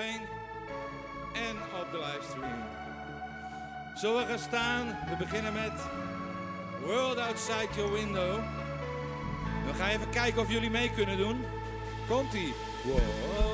En op de livestream. Zo we gaan staan? We beginnen met World Outside Your Window. We gaan even kijken of jullie mee kunnen doen. Komt-ie. Wow.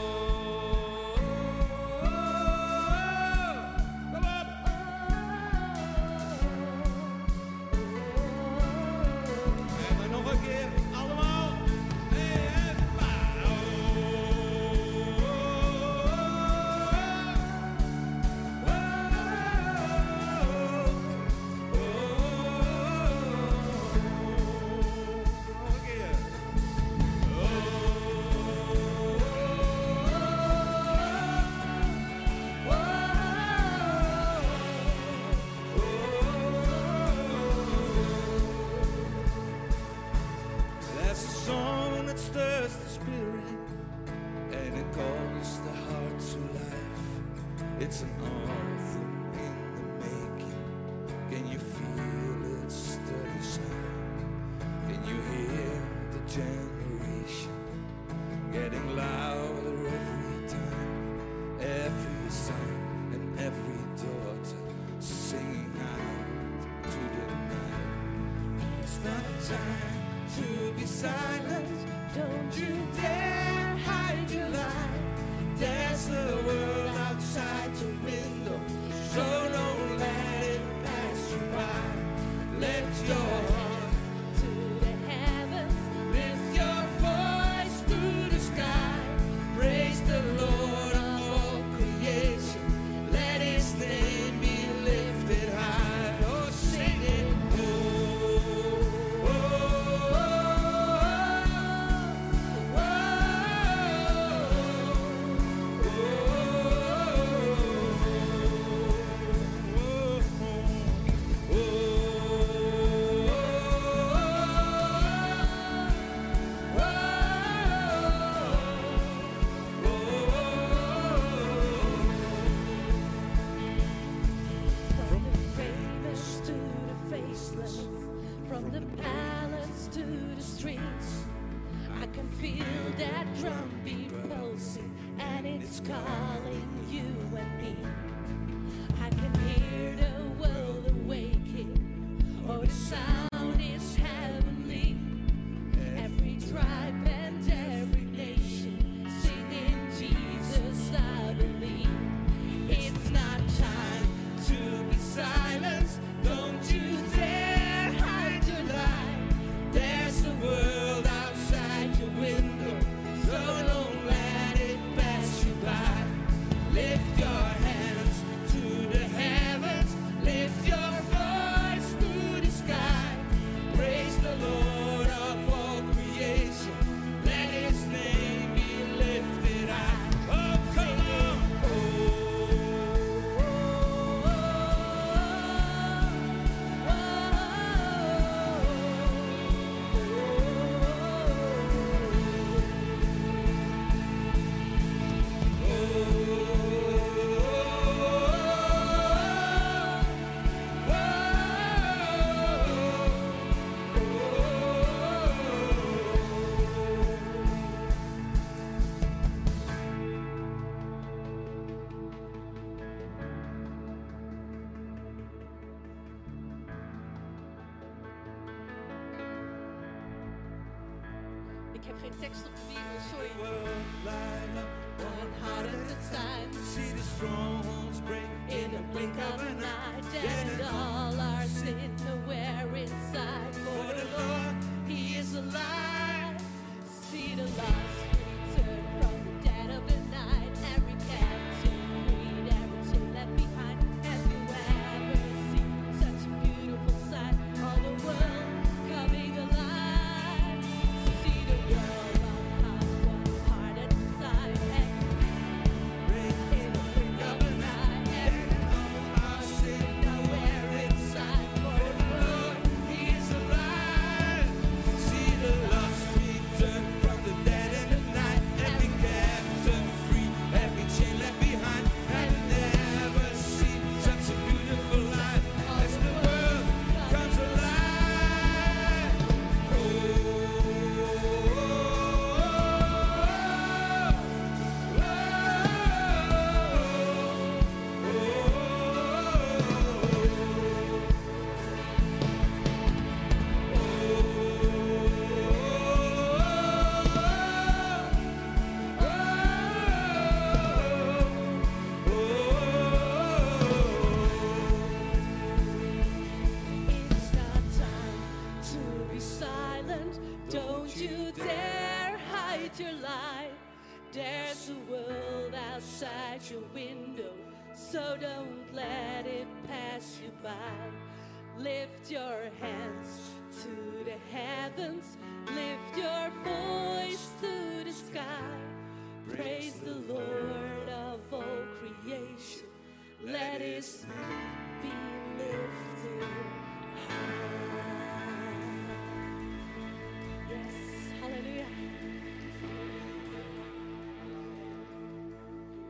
sweet. Lift your hands to the heavens, lift your voice to the sky. Praise the Lord of all creation, let his name be lifted.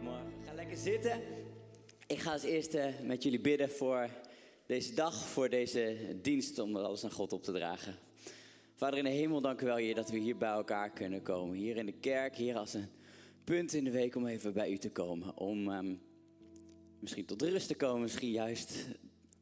Morgen. Ga lekker zitten. Ik ga als eerste met jullie bidden voor deze dag, voor deze dienst, om alles aan God op te dragen. Vader in de hemel, dank u wel, Heer, dat we hier bij elkaar kunnen komen. Hier in de kerk, hier als een punt in de week om even bij u te komen. Om ehm, misschien tot rust te komen, misschien juist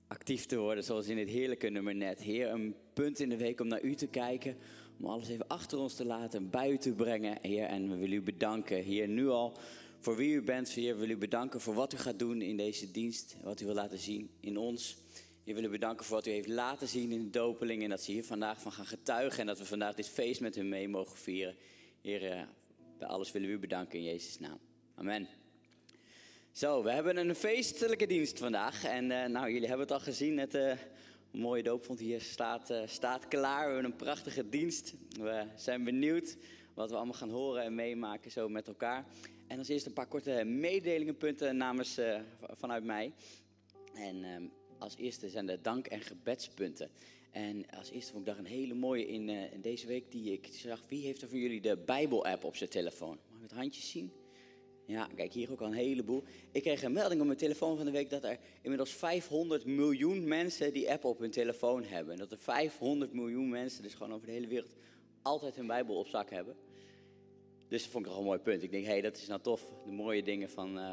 actief te worden, zoals in het heerlijke nummer net. Heer, een punt in de week om naar u te kijken, om alles even achter ons te laten, bij u te brengen, Heer. En we willen u bedanken, Heer, nu al voor wie u bent, Heer. We willen u bedanken voor wat u gaat doen in deze dienst, wat u wil laten zien in ons. We willen bedanken voor wat u heeft laten zien in de dopeling en dat ze hier vandaag van gaan getuigen en dat we vandaag dit feest met hun mee mogen vieren. Heer, eh, bij alles willen we u bedanken in Jezus' naam. Amen. Zo, we hebben een feestelijke dienst vandaag. En eh, nou, jullie hebben het al gezien, het eh, mooie doopvond hier staat, staat klaar. We hebben een prachtige dienst. We zijn benieuwd wat we allemaal gaan horen en meemaken zo met elkaar. En als eerste een paar korte mededelingenpunten namens, vanuit mij. En ehm, als eerste zijn de dank- en gebedspunten. En als eerste vond ik daar een hele mooie in, eh, in deze week die ik zag. Wie heeft er van jullie de Bijbel-app op zijn telefoon? Mag ik het handjes zien? Ja, kijk, hier ook al een heleboel. Ik kreeg een melding op mijn telefoon van de week dat er inmiddels 500 miljoen mensen die app op hun telefoon hebben. En dat er 500 miljoen mensen, dus gewoon over de hele wereld, altijd hun Bijbel op zak hebben. Dus dat vond ik toch een mooi punt. Ik denk, hé, hey, dat is nou tof. De mooie dingen van, eh,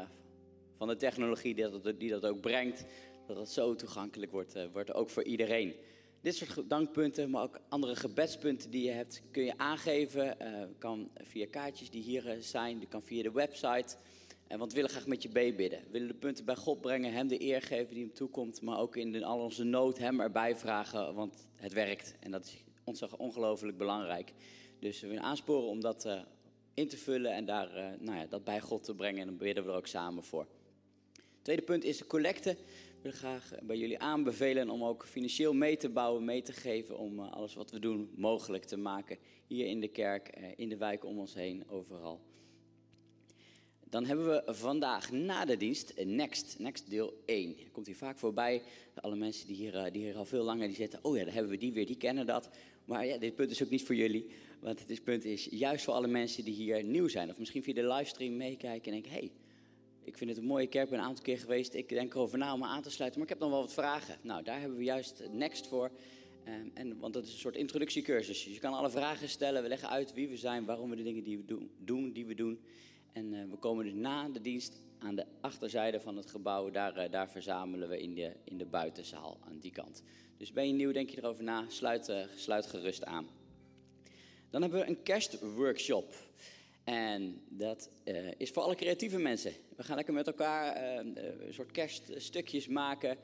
van de technologie die dat, die dat ook brengt. Dat het zo toegankelijk wordt, eh, wordt ook voor iedereen. Dit soort dankpunten, maar ook andere gebedspunten die je hebt, kun je aangeven. Eh, kan via kaartjes die hier eh, zijn, die kan via de website. En want we willen graag met je meebidden. We willen de punten bij God brengen, hem de eer geven die hem toekomt. Maar ook in al onze nood hem erbij vragen, want het werkt. En dat is ons ongelooflijk belangrijk. Dus we willen aansporen om dat in te vullen en daar, nou ja, dat bij God te brengen. En dan bidden we er ook samen voor. Tweede punt is de collecte. Graag bij jullie aanbevelen om ook financieel mee te bouwen, mee te geven. Om eh, alles wat we doen mogelijk te maken. Hier in de kerk, eh, in de wijk om ons heen, overal. Dan hebben we vandaag na de dienst eh, Next, Next deel 1. Er komt hier vaak voorbij. Alle mensen die hier, die hier al veel langer die zitten, oh ja, dan hebben we die weer, die kennen dat. Maar ja, dit punt is ook niet voor jullie. Want dit punt is juist voor alle mensen die hier nieuw zijn. Of misschien via de livestream meekijken en denken, hey, ik vind het een mooie kerk, ik ben een aantal keer geweest. Ik denk erover na om me aan te sluiten, maar ik heb nog wel wat vragen. Nou, daar hebben we juist Next voor. Ehm, en, want dat is een soort introductiecursus. Dus je kan alle vragen stellen, we leggen uit wie we zijn, waarom we de dingen die we doen, die we doen. En eh, we komen dus na de dienst aan de achterzijde van het gebouw. Daar, eh, daar verzamelen we in de, in de buitenzaal aan die kant. Dus ben je nieuw, denk je erover na, sluit, eh, sluit gerust aan. Dan hebben we een kerstworkshop. En dat eh, is voor alle creatieve mensen. We gaan lekker met elkaar eh, eh, een soort kerststukjes maken.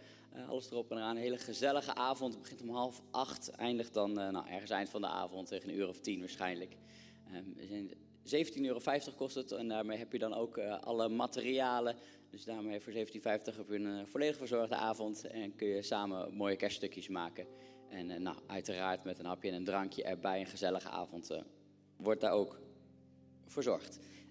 Alles erop en eraan. Een hele gezellige avond. Het begint om half acht. Eindigt dan nou, ergens eind van de avond. Tegen een uur of tien waarschijnlijk. Ehm, we zijn 17,50 euro kost het. En daarmee heb je dan ook alle materialen. Dus daarmee voor 17,50 heb je een volledig verzorgde avond. En kun je samen mooie kerststukjes maken. En nou, uiteraard met een hapje en een drankje erbij. Een gezellige avond wordt daar ook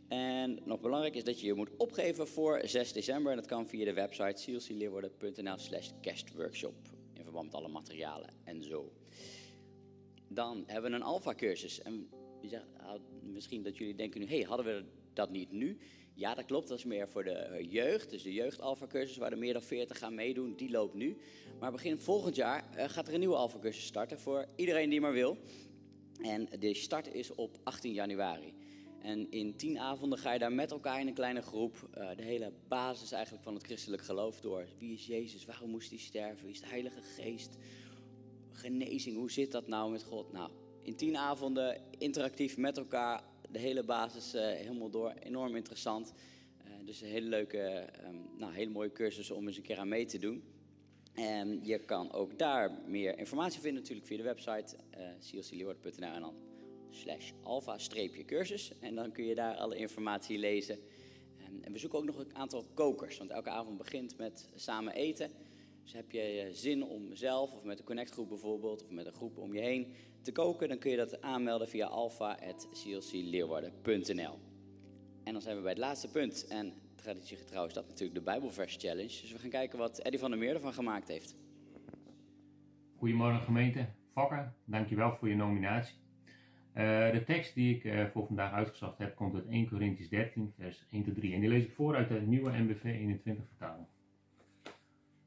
En nog belangrijk is dat je je moet opgeven voor 6 december. En dat kan via de website zielsieleerwoorden.nl slash kerstworkshop. In verband met alle materialen en zo. Dan hebben we een alfa-cursus. En je misschien dat jullie denken nu, hey, hadden we dat niet nu? Ja, dat klopt. Dat is meer voor de jeugd. Dus de jeugd-alfa-cursus waar er meer dan 40 gaan meedoen, die loopt nu. Maar begin volgend jaar eh, gaat er een nieuwe alfa-cursus starten voor iedereen die maar wil. En de start is op 18 januari. En in tien avonden ga je daar met elkaar in een kleine groep eh, de hele basis eigenlijk van het christelijk geloof door. Wie is Jezus? Waarom moest hij sterven? Wie is de Heilige Geest? Genezing, hoe zit dat nou met God? Nou, in tien avonden interactief met elkaar de hele basis eh, helemaal door. Enorm interessant. Eh, dus een hele leuke, ehm, nou, hele mooie cursus om eens een keer aan mee te doen. En je kan ook daar meer informatie vinden natuurlijk via de website uh, slash alpha-cursus. En dan kun je daar alle informatie lezen. En, we zoeken ook nog een aantal kokers, want elke avond begint met samen eten. Dus heb je eh, zin om zelf of met een connectgroep bijvoorbeeld, of met een groep om je heen te koken, dan kun je dat aanmelden via alpha.clcleeuwarden.nl. En dan zijn we bij het laatste punt. En traditiegetrouw is dat natuurlijk de Bijbelvers Challenge. Dus we gaan kijken wat Eddie van der Meer ervan gemaakt heeft. Goedemorgen gemeente. Fokker, dankjewel voor je nominatie. Uh, de tekst die ik uh, voor vandaag uitgezocht heb komt uit 1 Corinthians 13, vers 1 tot 3. En die lees ik voor uit de nieuwe MBV 21 vertaling.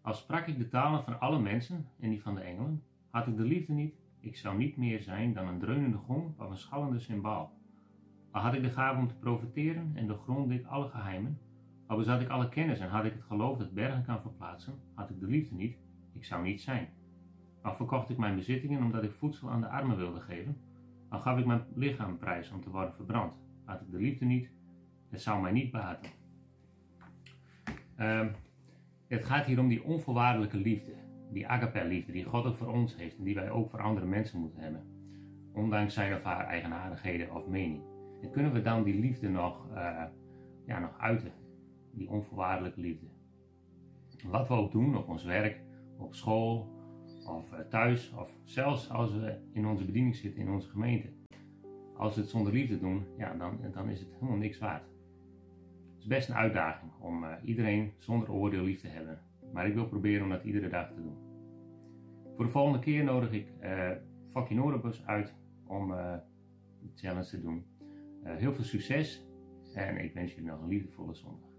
Als sprak ik de talen van alle mensen en die van de engelen, had ik de liefde niet, ik zou niet meer zijn dan een dreunende gong of een schallende cymbaal. Al had ik de gave om te profiteren en doorgrondde ik alle geheimen, al bezat ik alle kennis en had ik het geloof dat bergen kan verplaatsen, had ik de liefde niet, ik zou niet zijn. Al verkocht ik mijn bezittingen omdat ik voedsel aan de armen wilde geven, al gaf ik mijn lichaam prijs om te worden verbrand, had ik de liefde niet, het zou mij niet baten. Um, het gaat hier om die onvoorwaardelijke liefde, die agape-liefde die God ook voor ons heeft en die wij ook voor andere mensen moeten hebben, ondanks zijn of haar eigenaardigheden of mening. En kunnen we dan die liefde nog, uh, ja, nog uiten, die onvoorwaardelijke liefde? Wat we ook doen op ons werk, op school of uh, thuis, of zelfs als we in onze bediening zitten in onze gemeente. Als we het zonder liefde doen, ja, dan, dan is het helemaal niks waard. Het is best een uitdaging om uh, iedereen zonder oordeel lief te hebben. Maar ik wil proberen om dat iedere dag te doen. Voor de volgende keer nodig ik uh, Fakkie uit om uh, de challenge te doen. heel veel succes en ik wens jullie nog een liefdevolle zondag.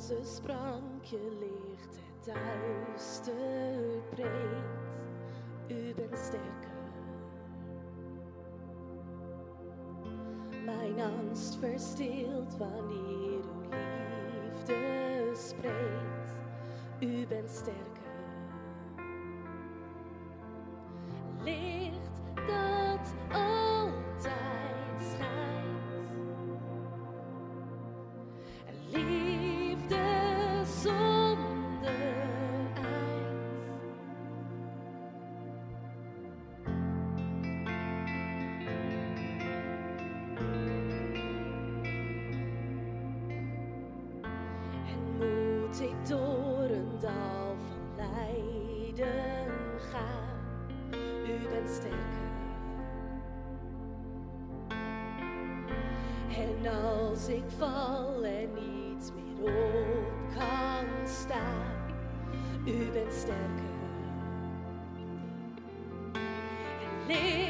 Ze sprank je licht het duister breed. U bent sterker. Mijn angst verstilt wanneer uw liefde spreekt. U bent sterker. Steadicam and live.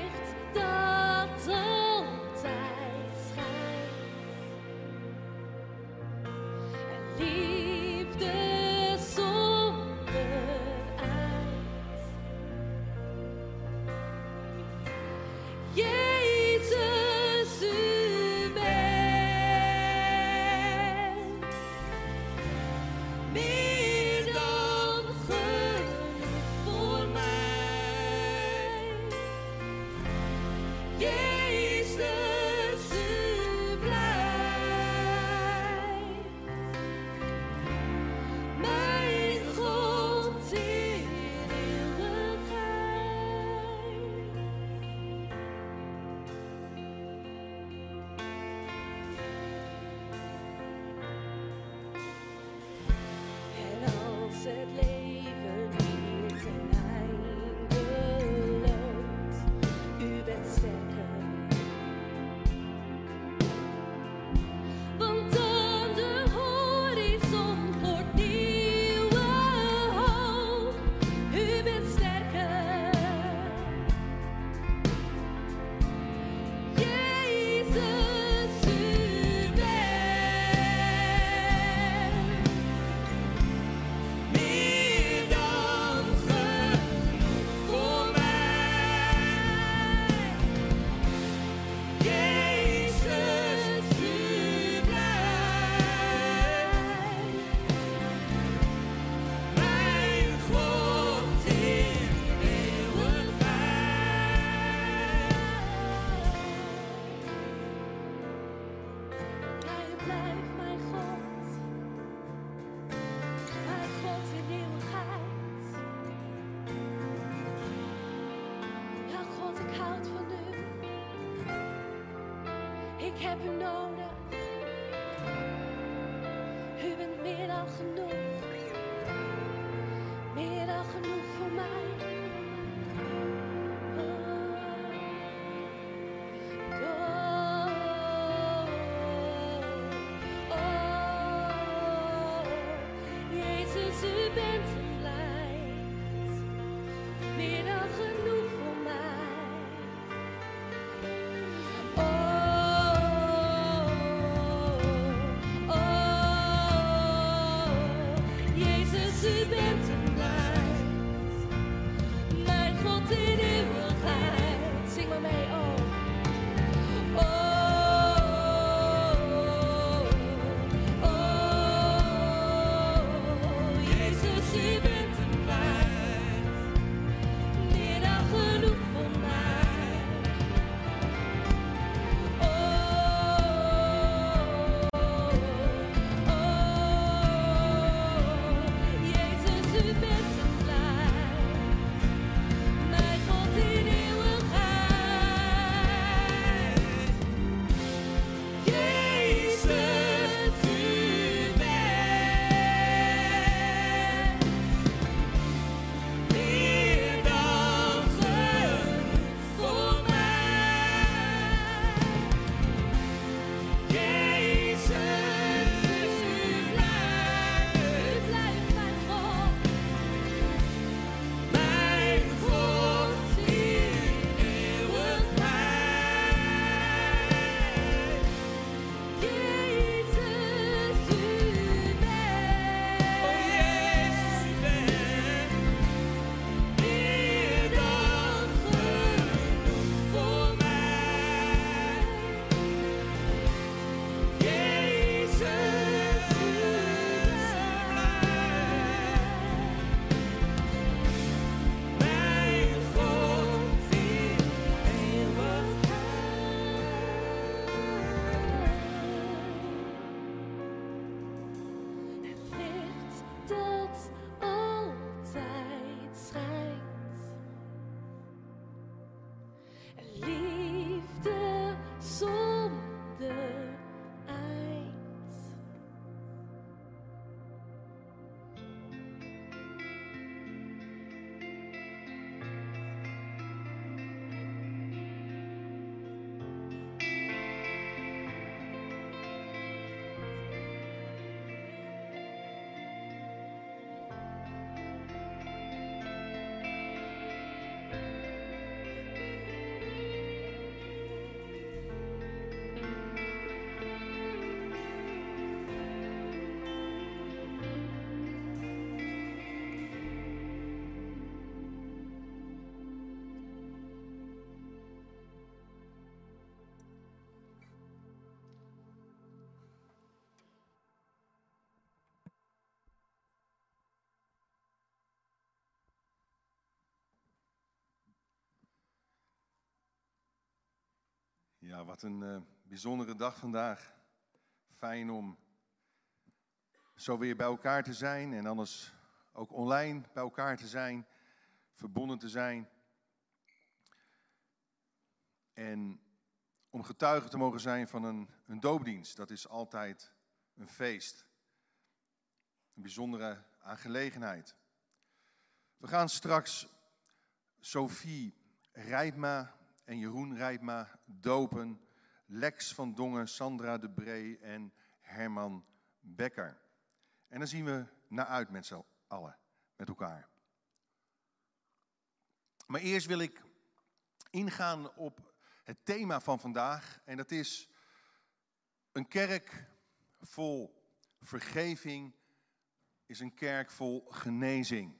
Ja, wat een eh, bijzondere dag vandaag. Fijn om zo weer bij elkaar te zijn en anders ook online bij elkaar te zijn, verbonden te zijn. En om getuige te mogen zijn van een, een doopdienst, dat is altijd een feest. Een bijzondere aangelegenheid. We gaan straks Sophie Rijpma en Jeroen Rijpma dopen. Lex van Dongen, Sandra de Bree en Herman Becker. En dan zien we naar uit met z'n allen, met elkaar. Maar eerst wil ik ingaan op het thema van vandaag. En dat is een kerk vol vergeving is een kerk vol genezing.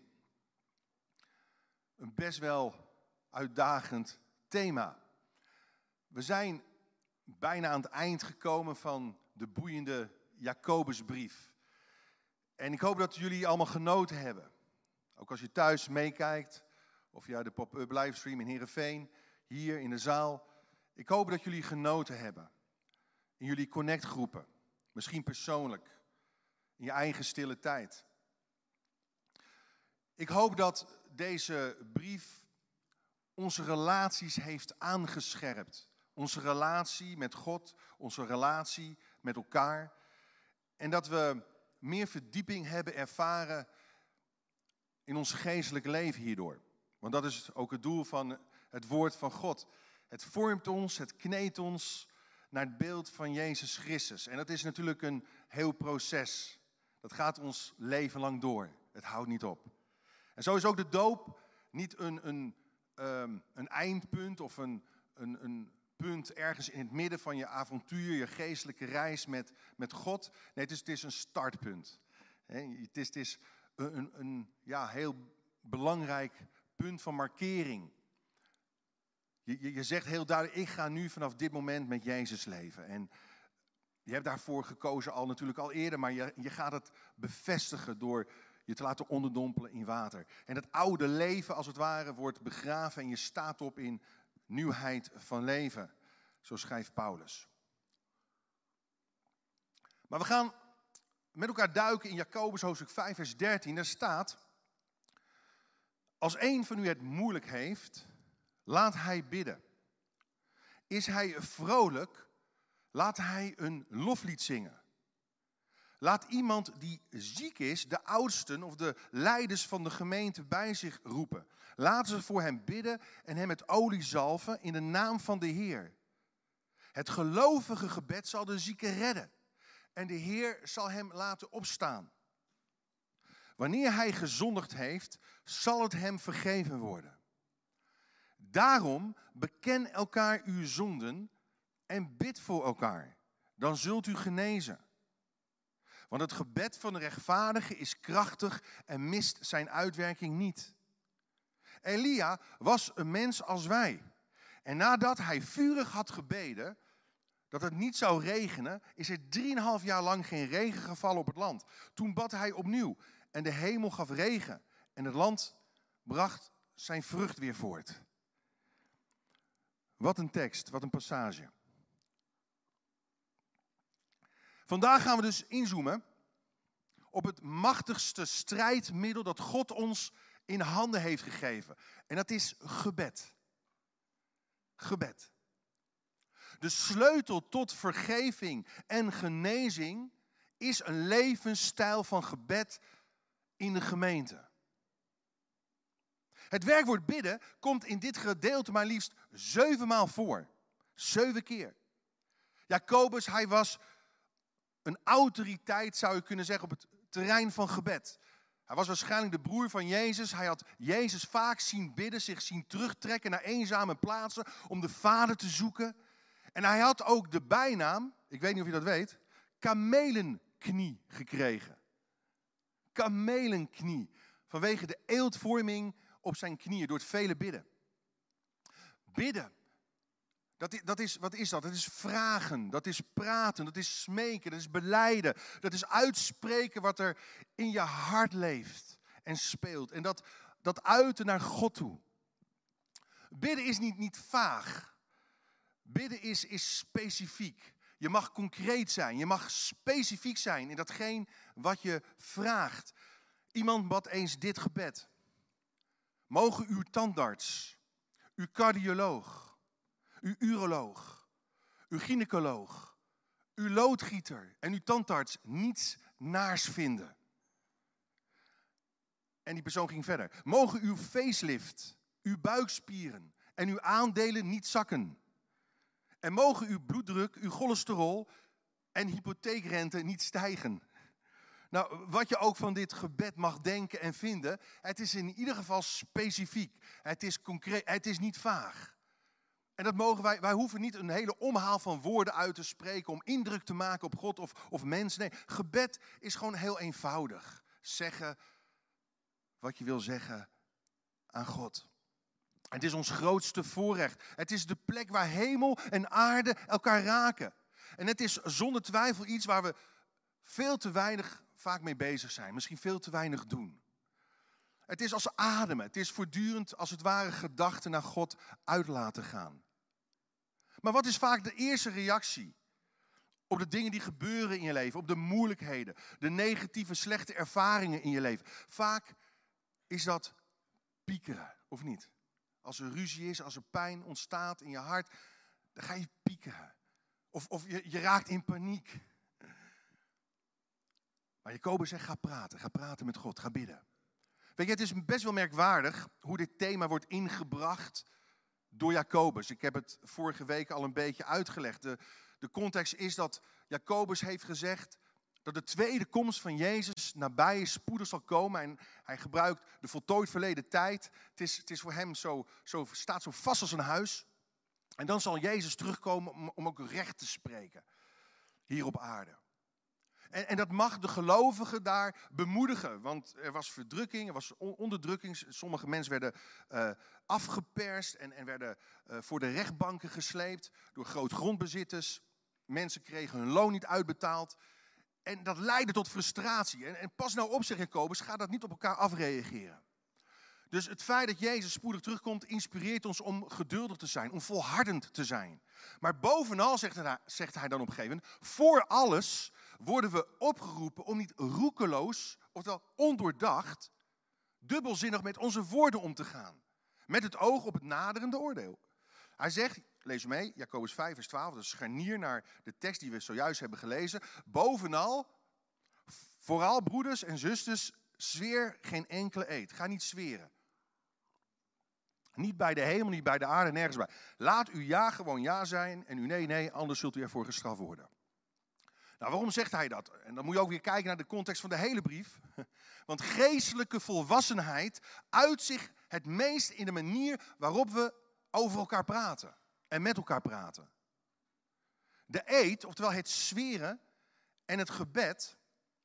Een best wel uitdagend thema. We zijn bijna aan het eind gekomen van de boeiende Jacobusbrief. En ik hoop dat jullie allemaal genoten hebben. Ook als je thuis meekijkt, of via de pop-up livestream in Heerenveen, hier in de zaal. Ik hoop dat jullie genoten hebben. In jullie connectgroepen. Misschien persoonlijk. In je eigen stille tijd. Ik hoop dat deze brief onze relaties heeft aangescherpt. Onze relatie met God, onze relatie met elkaar. En dat we meer verdieping hebben ervaren in ons geestelijk leven hierdoor. Want dat is ook het doel van het woord van God. Het vormt ons, het kneedt ons naar het beeld van Jezus Christus. En dat is natuurlijk een heel proces. Dat gaat ons leven lang door. Het houdt niet op. En zo is ook de doop niet een, een, um, een eindpunt of een, een, een punt ergens in het midden van je avontuur, je geestelijke reis met, met God. Nee, het is, het is een startpunt. het is, het is een, een, een ja, heel belangrijk punt van markering. Je, je, je zegt heel duidelijk, ik ga nu vanaf dit moment met Jezus leven. En je hebt daarvoor gekozen al natuurlijk al eerder, maar je, je gaat het bevestigen door je te laten onderdompelen in water. En het oude leven, als het ware, wordt begraven en je staat op in nieuwheid van leven. Zo schrijft Paulus. Maar we gaan met elkaar duiken in Jacobus hoofdstuk 5, vers 13. Daar staat, als een van u het moeilijk heeft, laat hij bidden. Is hij vrolijk, laat hij een loflied zingen. Laat iemand die ziek is, de oudsten of de leiders van de gemeente bij zich roepen. Laten ze voor hem bidden en hem met olie zalven in de naam van de Heer. Het gelovige gebed zal de zieke redden en de Heer zal hem laten opstaan. Wanneer hij gezondigd heeft, zal het hem vergeven worden. Daarom beken elkaar uw zonden en bid voor elkaar. Dan zult u genezen. Want het gebed van de rechtvaardige is krachtig en mist zijn uitwerking niet. Elia was een mens als wij. En nadat hij vurig had gebeden dat het niet zou regenen, is er drieënhalf jaar lang geen regen gevallen op het land. Toen bad hij opnieuw en de hemel gaf regen en het land bracht zijn vrucht weer voort. Wat een tekst, wat een passage. Vandaag gaan we dus inzoomen op het machtigste strijdmiddel dat God ons in handen heeft gegeven. En dat is gebed. Gebed. De sleutel tot vergeving en genezing is een levensstijl van gebed in de gemeente. Het werkwoord bidden komt in dit gedeelte maar liefst zeven maal voor. Zeven keer. Jacobus, hij was een autoriteit, zou je kunnen zeggen, op het terrein van gebed. Hij was waarschijnlijk de broer van Jezus. Hij had Jezus vaak zien bidden, zich zien terugtrekken naar eenzame plaatsen om de Vader te zoeken. En hij had ook de bijnaam, ik weet niet of je dat weet, kamelenknie gekregen. Kamelenknie. Vanwege de eeltvorming op zijn knieën door het vele bidden. Bidden dat dat is, wat is dat? Dat is vragen, dat is praten, dat is smeken, dat is beleiden. Dat is uitspreken wat er in je hart leeft en speelt. En dat, dat uiten naar God toe. Bidden is niet, niet vaag. Bidden is, is specifiek. Je mag concreet zijn. Je mag specifiek zijn in datgene wat je vraagt. Iemand bad eens dit gebed. Mogen uw tandarts, uw cardioloog, uw uroloog, uw gynaecoloog, uw loodgieter en uw tandarts niets naars vinden. En die persoon ging verder. Mogen uw facelift, uw buikspieren en uw aandelen niet zakken. En mogen uw bloeddruk, uw cholesterol en hypotheekrente niet stijgen. Nou, wat je ook van dit gebed mag denken en vinden, het is in ieder geval specifiek. Het is concreet, het is niet vaag. En dat mogen wij, wij hoeven niet een hele omhaal van woorden uit te spreken om indruk te maken op God of, of mensen. Nee, gebed is gewoon heel eenvoudig. Zeggen wat je wil zeggen aan God. Het is ons grootste voorrecht. Het is de plek waar hemel en aarde elkaar raken. En het is zonder twijfel iets waar we veel te weinig vaak mee bezig zijn. Misschien veel te weinig doen. Het is als ademen. Het is voortdurend als het ware gedachten naar God uit laten gaan. Maar wat is vaak de eerste reactie op de dingen die gebeuren in je leven, op de moeilijkheden, de negatieve, slechte ervaringen in je leven? Vaak is dat piekeren, of niet? Als er ruzie is, als er pijn ontstaat in je hart, dan ga je piekeren. Of, of je, je raakt in paniek. Maar Jacobus zegt, ga praten, ga praten met God, ga bidden. Weet je, het is best wel merkwaardig hoe dit thema wordt ingebracht door Jacobus. Ik heb het vorige week al een beetje uitgelegd. De, de context is dat Jacobus heeft gezegd dat de tweede komst van Jezus nabij is, spoedig zal komen. En hij gebruikt de voltooid verleden tijd. Het is, het is voor hem zo, zo, staat zo vast als een huis. En dan zal Jezus terugkomen om, om ook recht te spreken hier op aarde. En, en, dat mag de gelovigen daar bemoedigen. Want er was verdrukking, er was onderdrukking. Sommige mensen werden uh, afgeperst en, en werden uh, voor de rechtbanken gesleept door grootgrondbezitters. Mensen kregen hun loon niet uitbetaald. En dat leidde tot frustratie. En, en pas nou op, zegt Jacobus, ga dat niet op elkaar afreageren. Dus het feit dat Jezus spoedig terugkomt, inspireert ons om geduldig te zijn, om volhardend te zijn. Maar bovenal, zegt hij, zegt hij dan op een gegeven moment, voor alles worden we opgeroepen om niet roekeloos, oftewel ondoordacht, dubbelzinnig met onze woorden om te gaan. Met het oog op het naderende oordeel. Hij zegt, lees mee, Jacobus 5, vers 12, dat is scharnier naar de tekst die we zojuist hebben gelezen. Bovenal, vooral broeders en zusters, zweer geen enkele eed. Ga niet zweren. Niet bij de hemel, niet bij de aarde, nergens bij. Laat uw ja gewoon ja zijn en uw nee nee, anders zult u ervoor gestraft worden. Nou, waarom zegt hij dat? En dan moet je ook weer kijken naar de context van de hele brief. Want geestelijke volwassenheid uit zich het meest in de manier waarop we over elkaar praten en met elkaar praten. De eed, oftewel het zweren en het gebed,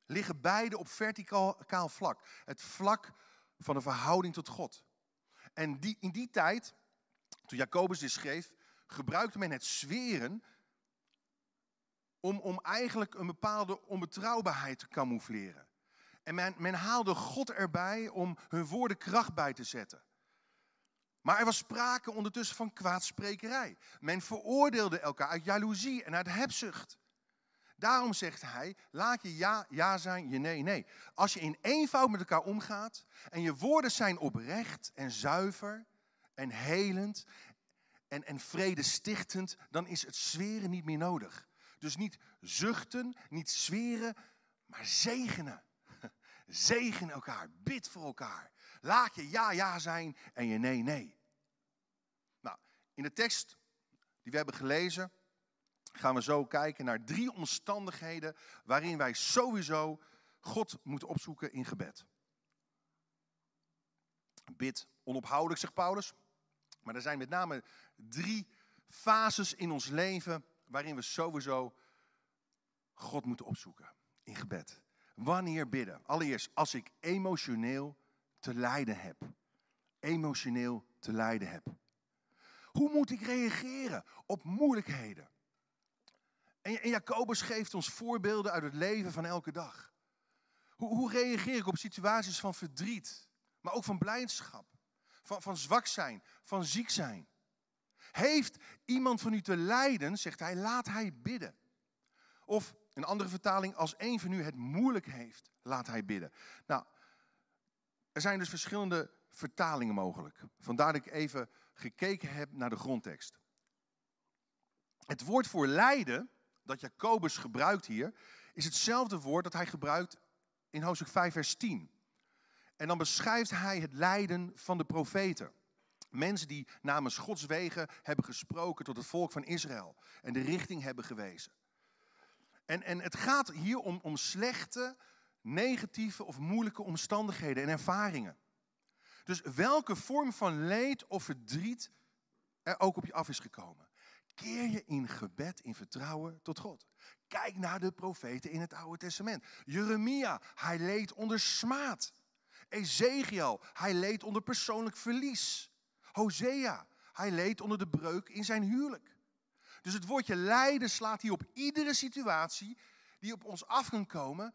liggen beide op verticaal vlak. Het vlak van de verhouding tot God. En die, in die tijd, toen Jacobus dit schreef, gebruikte men het zweren om, om eigenlijk een bepaalde onbetrouwbaarheid te camoufleren. En men, men haalde God erbij om hun woorden kracht bij te zetten. Maar er was sprake ondertussen van kwaadsprekerij. Men veroordeelde elkaar uit jaloezie en uit hebzucht. Daarom zegt hij, laat je ja ja zijn, je nee nee. Als je in eenvoud met elkaar omgaat en je woorden zijn oprecht en zuiver en helend en, en vredestichtend, dan is het zweren niet meer nodig. Dus niet zuchten, niet zweren, maar zegenen. Zegen elkaar, bid voor elkaar. Laat je ja ja zijn en je nee nee. Nou, in de tekst die we hebben gelezen gaan we zo kijken naar drie omstandigheden waarin wij sowieso God moeten opzoeken in gebed. Bid onophoudelijk, zegt Paulus. Maar er zijn met name drie fases in ons leven waarin we sowieso God moeten opzoeken in gebed. Wanneer bidden? Allereerst als ik emotioneel te lijden heb. Emotioneel te lijden heb. Hoe moet ik reageren op moeilijkheden? En Jacobus geeft ons voorbeelden uit het leven van elke dag. Hoe, hoe reageer ik op situaties van verdriet, maar ook van blijdschap, van, van zwak zijn, van ziek zijn? Heeft iemand van u te lijden, zegt hij, laat hij bidden. Of een andere vertaling, als een van u het moeilijk heeft, laat hij bidden. Nou, er zijn dus verschillende vertalingen mogelijk. Vandaar dat ik even gekeken heb naar de grondtekst. Het woord voor lijden, dat Jacobus gebruikt hier, is hetzelfde woord dat hij gebruikt in hoofdstuk 5, vers 10. En dan beschrijft hij het lijden van de profeten. Mensen die namens Gods wegen hebben gesproken tot het volk van Israël en de richting hebben gewezen. En, en het gaat hier om, om slechte, negatieve of moeilijke omstandigheden en ervaringen. Dus welke vorm van leed of verdriet er ook op je af is gekomen. Keer je in gebed, in vertrouwen tot God. Kijk naar de profeten in het Oude Testament. Jeremia, hij leed onder smaad. Ezekiel, hij leed onder persoonlijk verlies. Hosea, hij leed onder de breuk in zijn huwelijk. Dus het woordje lijden slaat hier op iedere situatie die op ons af kan komen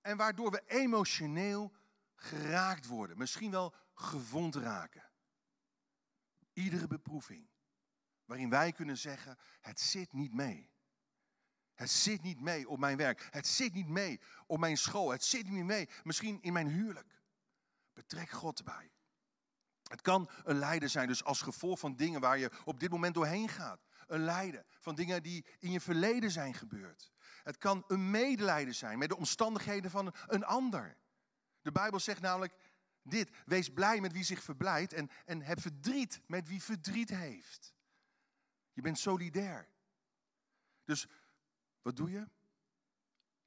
en waardoor we emotioneel geraakt worden, misschien wel gewond raken. Iedere beproeving waarin wij kunnen zeggen, het zit niet mee. Het zit niet mee op mijn werk. Het zit niet mee op mijn school. Het zit niet mee, misschien in mijn huwelijk. Betrek God erbij. Het kan een lijden zijn, dus als gevolg van dingen waar je op dit moment doorheen gaat. Een lijden van dingen die in je verleden zijn gebeurd. Het kan een medelijden zijn met de omstandigheden van een ander. De Bijbel zegt namelijk dit: wees blij met wie zich verblijdt en, en heb verdriet met wie verdriet heeft. Je bent solidair. Dus wat doe je?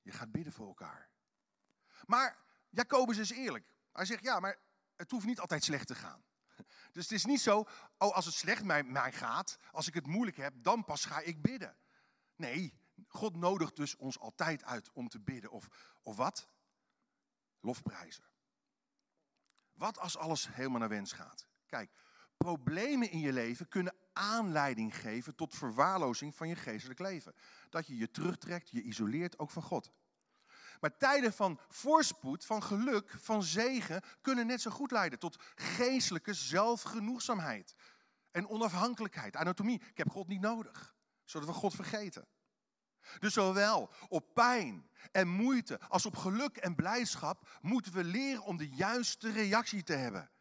Je gaat bidden voor elkaar. Maar Jacobus is eerlijk. Hij zegt ja, maar het hoeft niet altijd slecht te gaan. Dus het is niet zo, oh als het slecht met mij gaat, als ik het moeilijk heb, dan pas ga ik bidden. Nee, God nodigt dus ons altijd uit om te bidden. Of, of wat? Lofprijzen. Wat als alles helemaal naar wens gaat? Kijk, problemen in je leven kunnen aanleiding geven tot verwaarlozing van je geestelijk leven. Dat je je terugtrekt, je isoleert ook van God. Maar tijden van voorspoed, van geluk, van zegen kunnen net zo goed leiden tot geestelijke zelfgenoegzaamheid en onafhankelijkheid. Anatomie, ik heb God niet nodig, zodat we God vergeten. Dus zowel op pijn en moeite als op geluk en blijdschap moeten we leren om de juiste reactie te hebben.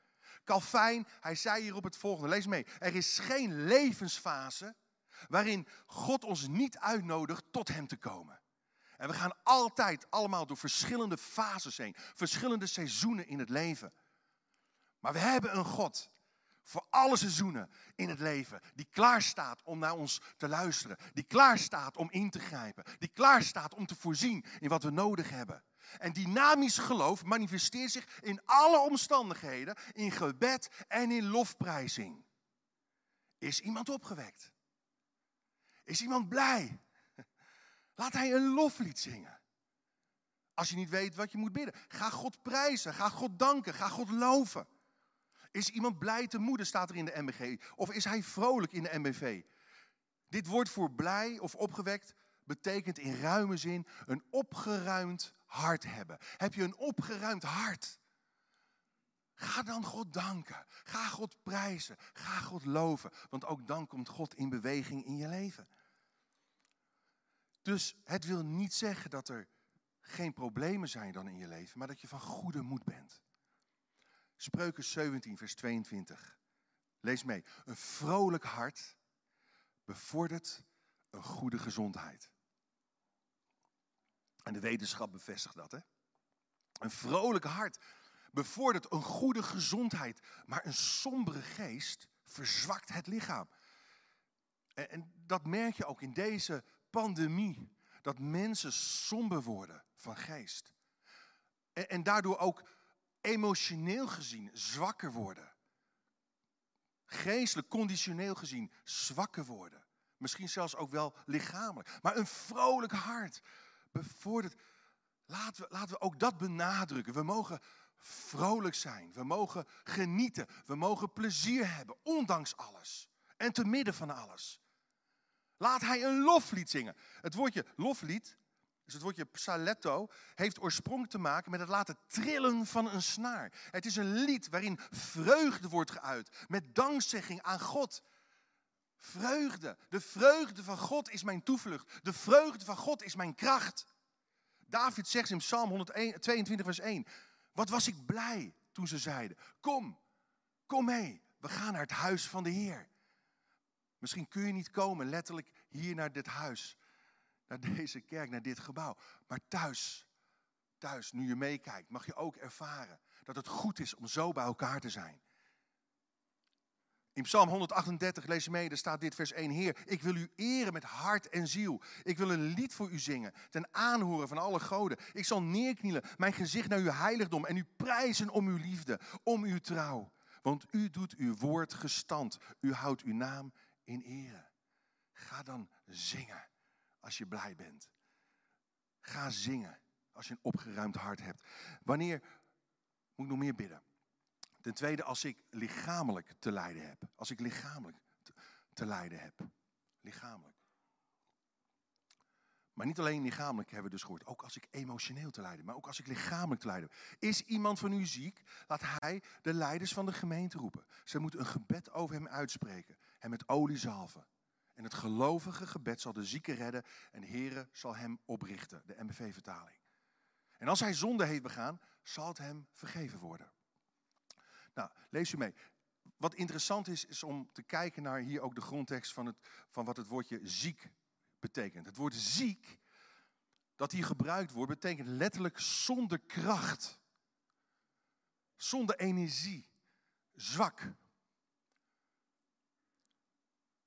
Calvijn, hij zei hier op het volgende, lees mee. Er is geen levensfase waarin God ons niet uitnodigt tot hem te komen. En we gaan altijd allemaal door verschillende fases heen, verschillende seizoenen in het leven. Maar we hebben een God voor alle seizoenen in het leven, die klaar staat om naar ons te luisteren, die klaar staat om in te grijpen, die klaar staat om te voorzien in wat we nodig hebben. En dynamisch geloof manifesteert zich in alle omstandigheden, in gebed en in lofprijzing. Is iemand opgewekt? Is iemand blij? Laat hij een loflied zingen. Als je niet weet wat je moet bidden, ga God prijzen, ga God danken, ga God loven. Is iemand blij te moeden, staat er in de MBG? Of is hij vrolijk in de MBV? Dit woord voor blij of opgewekt betekent in ruime zin een opgeruimd hart hebben. Heb je een opgeruimd hart? Ga dan God danken. Ga God prijzen. Ga God loven. Want ook dan komt God in beweging in je leven. Dus het wil niet zeggen dat er geen problemen zijn dan in je leven, maar dat je van goede moed bent. Spreuken 17, vers 22. Lees mee. Een vrolijk hart bevordert een goede gezondheid. En de wetenschap bevestigt dat. Hè? Een vrolijk hart bevordert een goede gezondheid, maar een sombere geest verzwakt het lichaam. En, en dat merk je ook in deze pandemie. Dat mensen somber worden van geest. En, en daardoor ook emotioneel gezien zwakker worden. Geestelijk, conditioneel gezien zwakker worden. Misschien zelfs ook wel lichamelijk. Maar een vrolijk hart bevordert. Laten we, laten we ook dat benadrukken. We mogen vrolijk zijn. We mogen genieten. We mogen plezier hebben, ondanks alles. En te midden van alles. Laat hij een loflied zingen. Het woordje loflied, dus het woordje psaletto, heeft oorsprong te maken met het laten trillen van een snaar. Het is een lied waarin vreugde wordt geuit, met dankzegging aan God. Vreugde. De vreugde van God is mijn toevlucht. De vreugde van God is mijn kracht. David zegt in Psalm 122, vers 1. Wat was ik blij toen ze zeiden: Kom, kom mee, we gaan naar het huis van de Heer. Misschien kun je niet komen letterlijk hier naar dit huis, naar deze kerk, naar dit gebouw. Maar thuis, thuis, nu je meekijkt, mag je ook ervaren dat het goed is om zo bij elkaar te zijn. In Psalm 138 lees je mee, daar staat dit vers 1. Heer, ik wil u eren met hart en ziel. Ik wil een lied voor u zingen, ten aanhoren van alle goden. Ik zal neerknielen, mijn gezicht naar uw heiligdom en u prijzen om uw liefde, om uw trouw. Want u doet uw woord gestand, u houdt uw naam in ere. Ga dan zingen als je blij bent. Ga zingen als je een opgeruimd hart hebt. Wanneer moet ik nog meer bidden? Ten tweede, als ik lichamelijk te lijden heb. Als ik lichamelijk te, lijden heb. Lichamelijk. Maar niet alleen lichamelijk hebben we dus gehoord. Ook als ik emotioneel te lijden. Maar ook als ik lichamelijk te lijden. Is iemand van u ziek? Laat hij de leiders van de gemeente roepen. Ze moeten een gebed over hem uitspreken. Hem met olie zalven. En het gelovige gebed zal de zieke redden. En de Heere zal hem oprichten. De MBV-vertaling. En als hij zonde heeft begaan, zal het hem vergeven worden. Nou, lees u mee. Wat interessant is, is om te kijken naar hier ook de grondtekst van, het, van wat het woordje ziek betekent. Het woord ziek, dat hier gebruikt wordt, betekent letterlijk zonder kracht. Zonder energie. Zwak.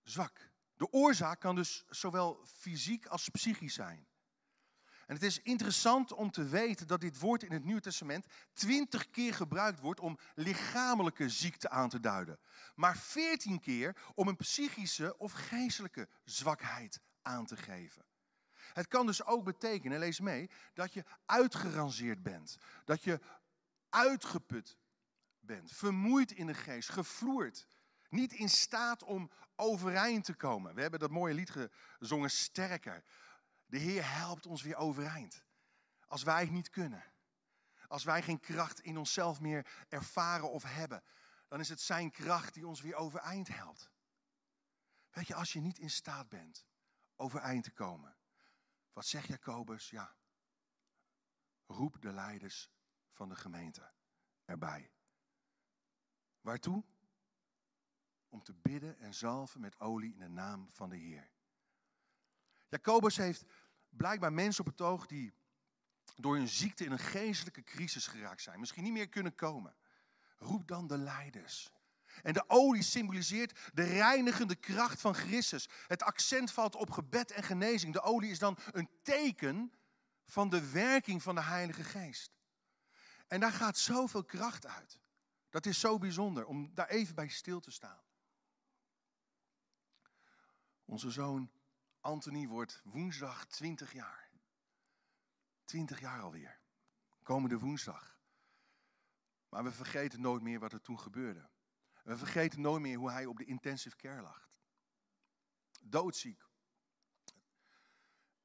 Zwak. De oorzaak kan dus zowel fysiek als psychisch zijn. En het is interessant om te weten dat dit woord in het Nieuwe Testament twintig keer gebruikt wordt om lichamelijke ziekte aan te duiden. Maar veertien keer om een psychische of geestelijke zwakheid aan te geven. Het kan dus ook betekenen, lees mee, dat je uitgerangeerd bent. Dat je uitgeput bent, vermoeid in de geest, gevloerd. Niet in staat om overeind te komen. We hebben dat mooie lied gezongen, Sterker. De Heer helpt ons weer overeind. Als wij het niet kunnen. Als wij geen kracht in onszelf meer ervaren of hebben. Dan is het zijn kracht die ons weer overeind helpt. Weet je, als je niet in staat bent overeind te komen. Wat zegt Jacobus? Ja. Roep de leiders van de gemeente erbij. Waartoe? Om te bidden en zalven met olie in de naam van de Heer. Jacobus heeft blijkbaar mensen op het oog die door hun ziekte in een geestelijke crisis geraakt zijn. Misschien niet meer kunnen komen. Roep dan de leiders. En de olie symboliseert de reinigende kracht van Christus. Het accent valt op gebed en genezing. De olie is dan een teken van de werking van de Heilige Geest. En daar gaat zoveel kracht uit. Dat is zo bijzonder om daar even bij stil te staan. Onze zoon Anthony wordt woensdag 20 jaar. 20 jaar alweer. Komende woensdag. Maar we vergeten nooit meer wat er toen gebeurde. We vergeten nooit meer hoe hij op de intensive care lag. Doodziek.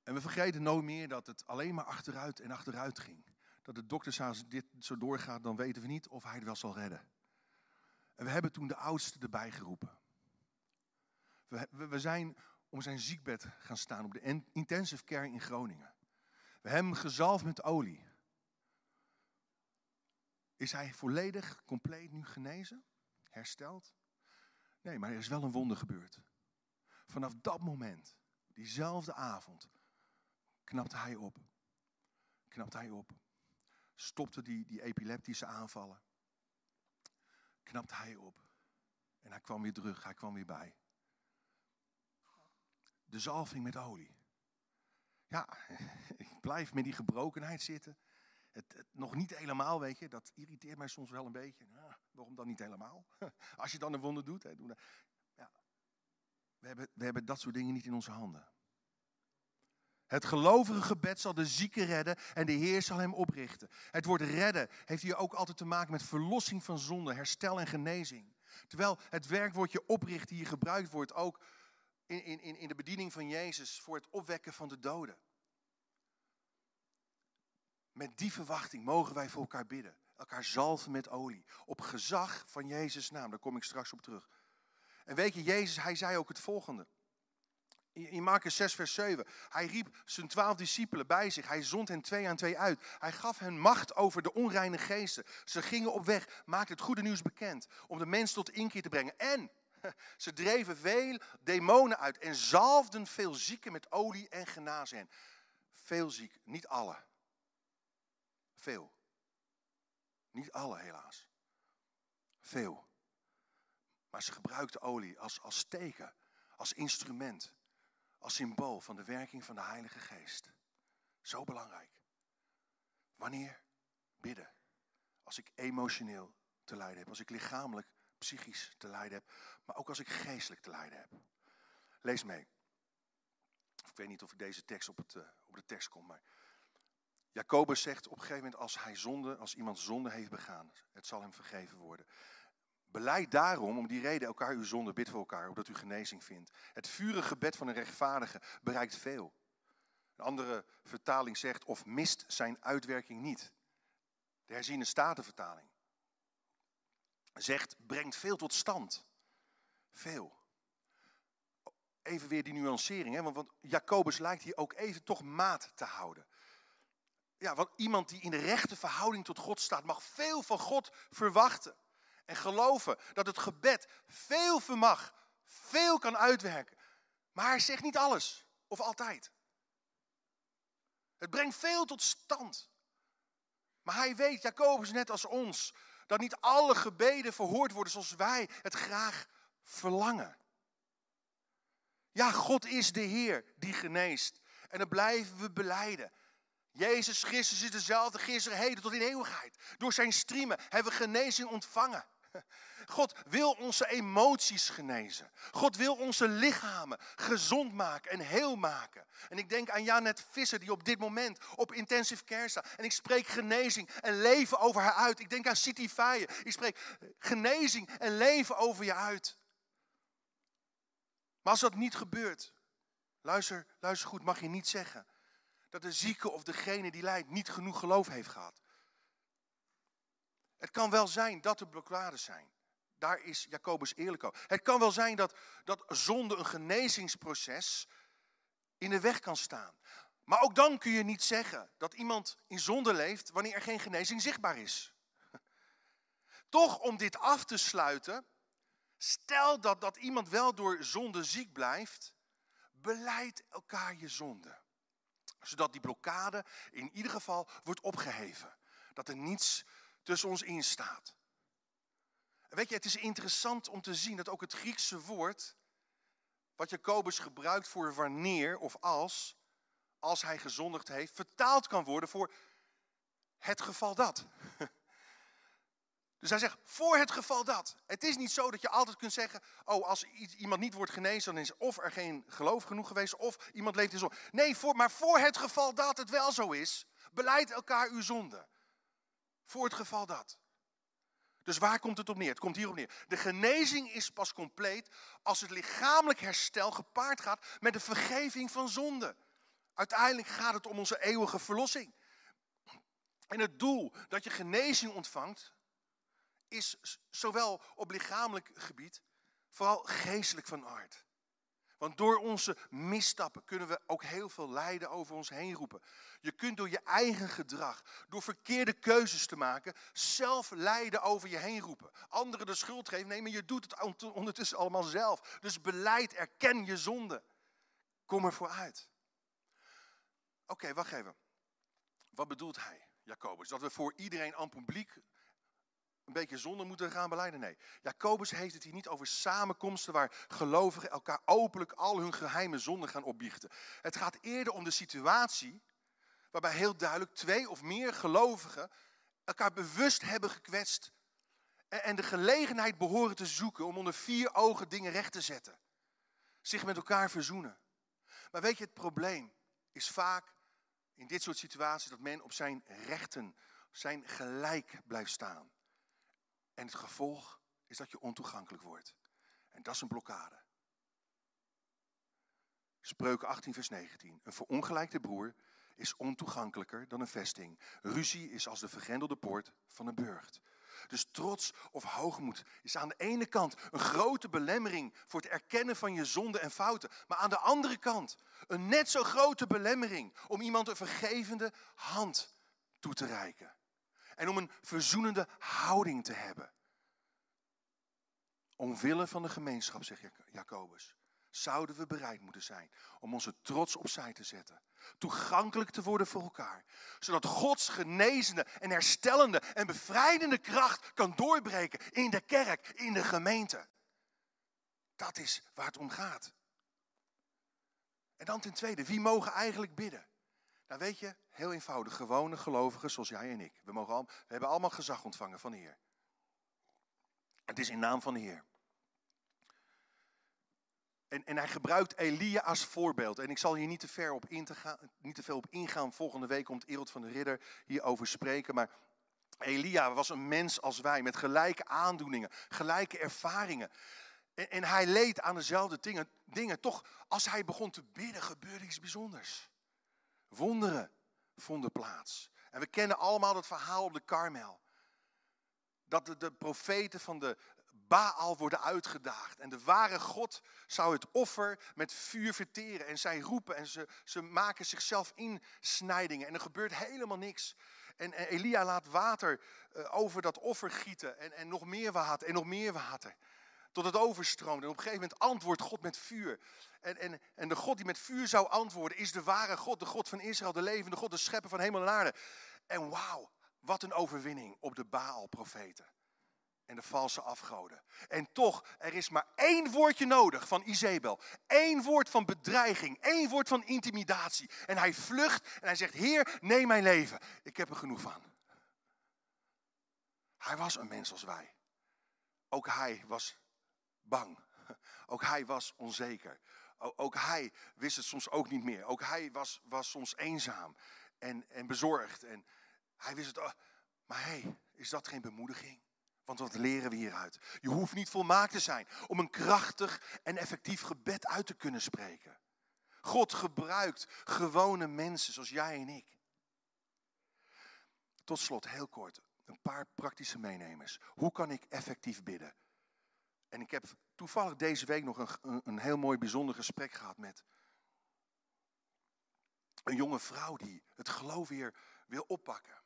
En we vergeten nooit meer dat het alleen maar achteruit en achteruit ging. Dat de dokter zei, als dit zo doorgaat, dan weten we niet of hij het wel zal redden. En we hebben toen de oudste erbij geroepen. We, we zijn om zijn ziekbed gaan staan op de intensive care in Groningen. We hebben hem gezalfd met olie. Is hij volledig, compleet nu genezen? Hersteld? Nee, maar er is wel een wonder gebeurd. Vanaf dat moment, diezelfde avond, knapte hij op. Knapte hij op. Stopte die, die epileptische aanvallen. Knapte hij op. En hij kwam weer terug, hij kwam weer bij de zalving met olie. Ja, ik blijf met die gebrokenheid zitten. Het, nog niet helemaal, weet je, dat irriteert mij soms wel een beetje. Waarom dan niet helemaal? Als je dan een wonder doet. Hè, ja. we, hebben, we hebben dat soort dingen niet in onze handen. Het gelovige gebed zal de zieke redden en de Heer zal hem oprichten. Het woord redden heeft hier ook altijd te maken met verlossing van zonde, herstel en genezing. Terwijl het werkwoordje oprichten hier gebruikt wordt ook in, in, in de bediening van Jezus voor het opwekken van de doden. Met die verwachting mogen wij voor elkaar bidden. Elkaar zalven met olie. Op gezag van Jezus' naam. Daar kom ik straks op terug. En weet je, Jezus, hij zei ook het volgende. In Marcus 6, vers 7. Hij riep zijn twaalf discipelen bij zich. Hij zond hen twee aan twee uit. Hij gaf hen macht over de onreine geesten. Ze gingen op weg, maakten het goede nieuws bekend. Om de mens tot inkeer te brengen. En ze dreven veel demonen uit. En zalfden veel zieken met olie en genazen. Veel ziek, niet alle. Veel. Niet alle helaas. Veel. Maar ze gebruikten olie als, als teken, als instrument, als symbool van de werking van de Heilige Geest. Zo belangrijk. Wanneer bidden? Als ik emotioneel te lijden heb, als ik lichamelijk, psychisch te lijden heb, maar ook als ik geestelijk te lijden heb. Lees mee. Ik weet niet of deze tekst op, het, uh, op de tekst kom, maar Jacobus zegt op een gegeven moment als hij zonde, als iemand zonde heeft begaan, het zal hem vergeven worden. Beleid daarom, om die reden, elkaar uw zonde, bid voor elkaar, opdat u genezing vindt. Het vurige gebed van een rechtvaardige bereikt veel. Een andere vertaling zegt, of mist zijn uitwerking niet. De herziene statenvertaling zegt, brengt veel tot stand. Veel. Even weer die nuancering, hè? Want, Jacobus lijkt hier ook even toch maat te houden. Ja, want iemand die in de rechte verhouding tot God staat, mag veel van God verwachten. En geloven dat het gebed veel vermag, veel kan uitwerken. Maar hij zegt niet alles, of altijd. Het brengt veel tot stand. Maar hij weet, Jacobus net als ons, dat niet alle gebeden verhoord worden zoals wij het graag verlangen. Ja, God is de Heer die geneest. En dat blijven we beleiden. Jezus Christus is dezelfde gisteren, heden tot in eeuwigheid. Door zijn striemen hebben we genezing ontvangen. God wil onze emoties genezen. God wil onze lichamen gezond maken en heel maken. En ik denk aan Janet Visser die op dit moment op intensive care staat. En ik spreek genezing en leven over haar uit. Ik denk aan City Fire. Ik spreek genezing en leven over je uit. Maar als dat niet gebeurt, luister, luister goed, mag je niet zeggen dat de zieke of degene die lijdt niet genoeg geloof heeft gehad. Het kan wel zijn dat er blokkades zijn. Daar is Jacobus eerlijk over. Het kan wel zijn dat, dat zonde een genezingsproces in de weg kan staan. Maar ook dan kun je niet zeggen dat iemand in zonde leeft wanneer er geen genezing zichtbaar is. Toch om dit af te sluiten, stel dat, dat iemand wel door zonde ziek blijft, beleid elkaar je zonde. Zodat die blokkade in ieder geval wordt opgeheven. Dat er niets tussen ons in staat. Weet je, het is interessant om te zien dat ook het Griekse woord, wat Jacobus gebruikt voor wanneer of als, als hij gezondigd heeft, vertaald kan worden voor het geval dat. Dus hij zegt, voor het geval dat. Het is niet zo dat je altijd kunt zeggen, oh, als iemand niet wordt genezen, dan is of er geen geloof genoeg geweest, of iemand leeft in zonde. Nee, voor, maar voor het geval dat het wel zo is, beleid elkaar uw zonde. Voor het geval dat. Dus waar komt het op neer? Het komt hierop neer. De genezing is pas compleet als het lichamelijk herstel gepaard gaat met de vergeving van zonde. Uiteindelijk gaat het om onze eeuwige verlossing. En het doel dat je genezing ontvangt, is zowel op lichamelijk gebied, vooral geestelijk van aard. Want door onze misstappen kunnen we ook heel veel lijden over ons heen roepen. Je kunt door je eigen gedrag, door verkeerde keuzes te maken, zelf lijden over je heen roepen. Anderen de schuld geven, nee, maar je doet het ondertussen allemaal zelf. Dus beleid, erken je zonde. Kom ervoor uit. Oké, wacht even. Wat bedoelt hij, Jacobus? Dat we voor iedereen aan publiek een beetje zonde moeten gaan beleiden. Nee, Jacobus heeft het hier niet over samenkomsten waar gelovigen elkaar openlijk al hun geheime zonden gaan opbiechten. Het gaat eerder om de situatie waarbij heel duidelijk twee of meer gelovigen elkaar bewust hebben gekwetst en de gelegenheid behoren te zoeken om onder vier ogen dingen recht te zetten. Zich met elkaar verzoenen. Maar weet je, het probleem is vaak in dit soort situaties dat men op zijn rechten, zijn gelijk blijft staan. En het gevolg is dat je ontoegankelijk wordt. En dat is een blokkade. Spreuken 18, vers 19. Een verongelijkte broer is ontoegankelijker dan een vesting. Ruzie is als de vergrendelde poort van een burcht. Dus trots of hoogmoed is aan de ene kant een grote belemmering voor het erkennen van je zonden en fouten. Maar aan de andere kant een net zo grote belemmering om iemand een vergevende hand toe te reiken. En om een verzoenende houding te hebben. Omwille van de gemeenschap, zegt Jacobus, zouden we bereid moeten zijn om onze trots opzij te zetten. Toegankelijk te worden voor elkaar. Zodat Gods genezende en herstellende en bevrijdende kracht kan doorbreken in de kerk, in de gemeente. Dat is waar het om gaat. En dan ten tweede, wie mogen eigenlijk bidden? Nou weet je, heel eenvoudig, gewone gelovigen zoals jij en ik. We, mogen al, we hebben allemaal gezag ontvangen van de Heer. Het is in naam van de Heer. En, en hij gebruikt Elia als voorbeeld. En ik zal hier niet te, ver op in te gaan, niet te veel op ingaan. Volgende week komt Erod van de Ridder hierover spreken. Maar Elia was een mens als wij, met gelijke aandoeningen, gelijke ervaringen. En, en hij leed aan dezelfde dingen, dingen. Toch, als hij begon te bidden, gebeurde iets bijzonders. Wonderen vonden plaats. En we kennen allemaal dat verhaal op de Karmel. Dat de, de profeten van de Baal worden uitgedaagd. En de ware God zou het offer met vuur verteren. En zij roepen en ze, ze maken zichzelf insnijdingen. En er gebeurt helemaal niks. En, Elia laat water eh, over dat offer gieten. En, en nog meer water en nog meer water. Tot het overstroomt. En op een gegeven moment antwoordt God met vuur. En, en, en de God die met vuur zou antwoorden is de ware God. De God van Israël, de levende God, de schepper van hemel en aarde. En wauw, wat een overwinning op de Baal-profeten en de valse afgoden. En toch, er is maar één woordje nodig van Izebel. Eén woord van bedreiging, één woord van intimidatie. En hij vlucht en hij zegt, Heer, neem mijn leven. Ik heb er genoeg van. Hij was een mens als wij. Ook hij was bang. Ook hij was onzeker. Ook hij wist het soms ook niet meer. Ook hij was, was soms eenzaam en, en bezorgd. En hij wist het. Maar hé, hey, is dat geen bemoediging? Want wat leren we hieruit? Je hoeft niet volmaakt te zijn om een krachtig en effectief gebed uit te kunnen spreken. God gebruikt gewone mensen zoals jij en ik. Tot slot, heel kort, een paar praktische meenemers. Hoe kan ik effectief bidden? En ik heb toevallig deze week nog een, een heel mooi bijzonder gesprek gehad met een jonge vrouw die het geloof weer wil oppakken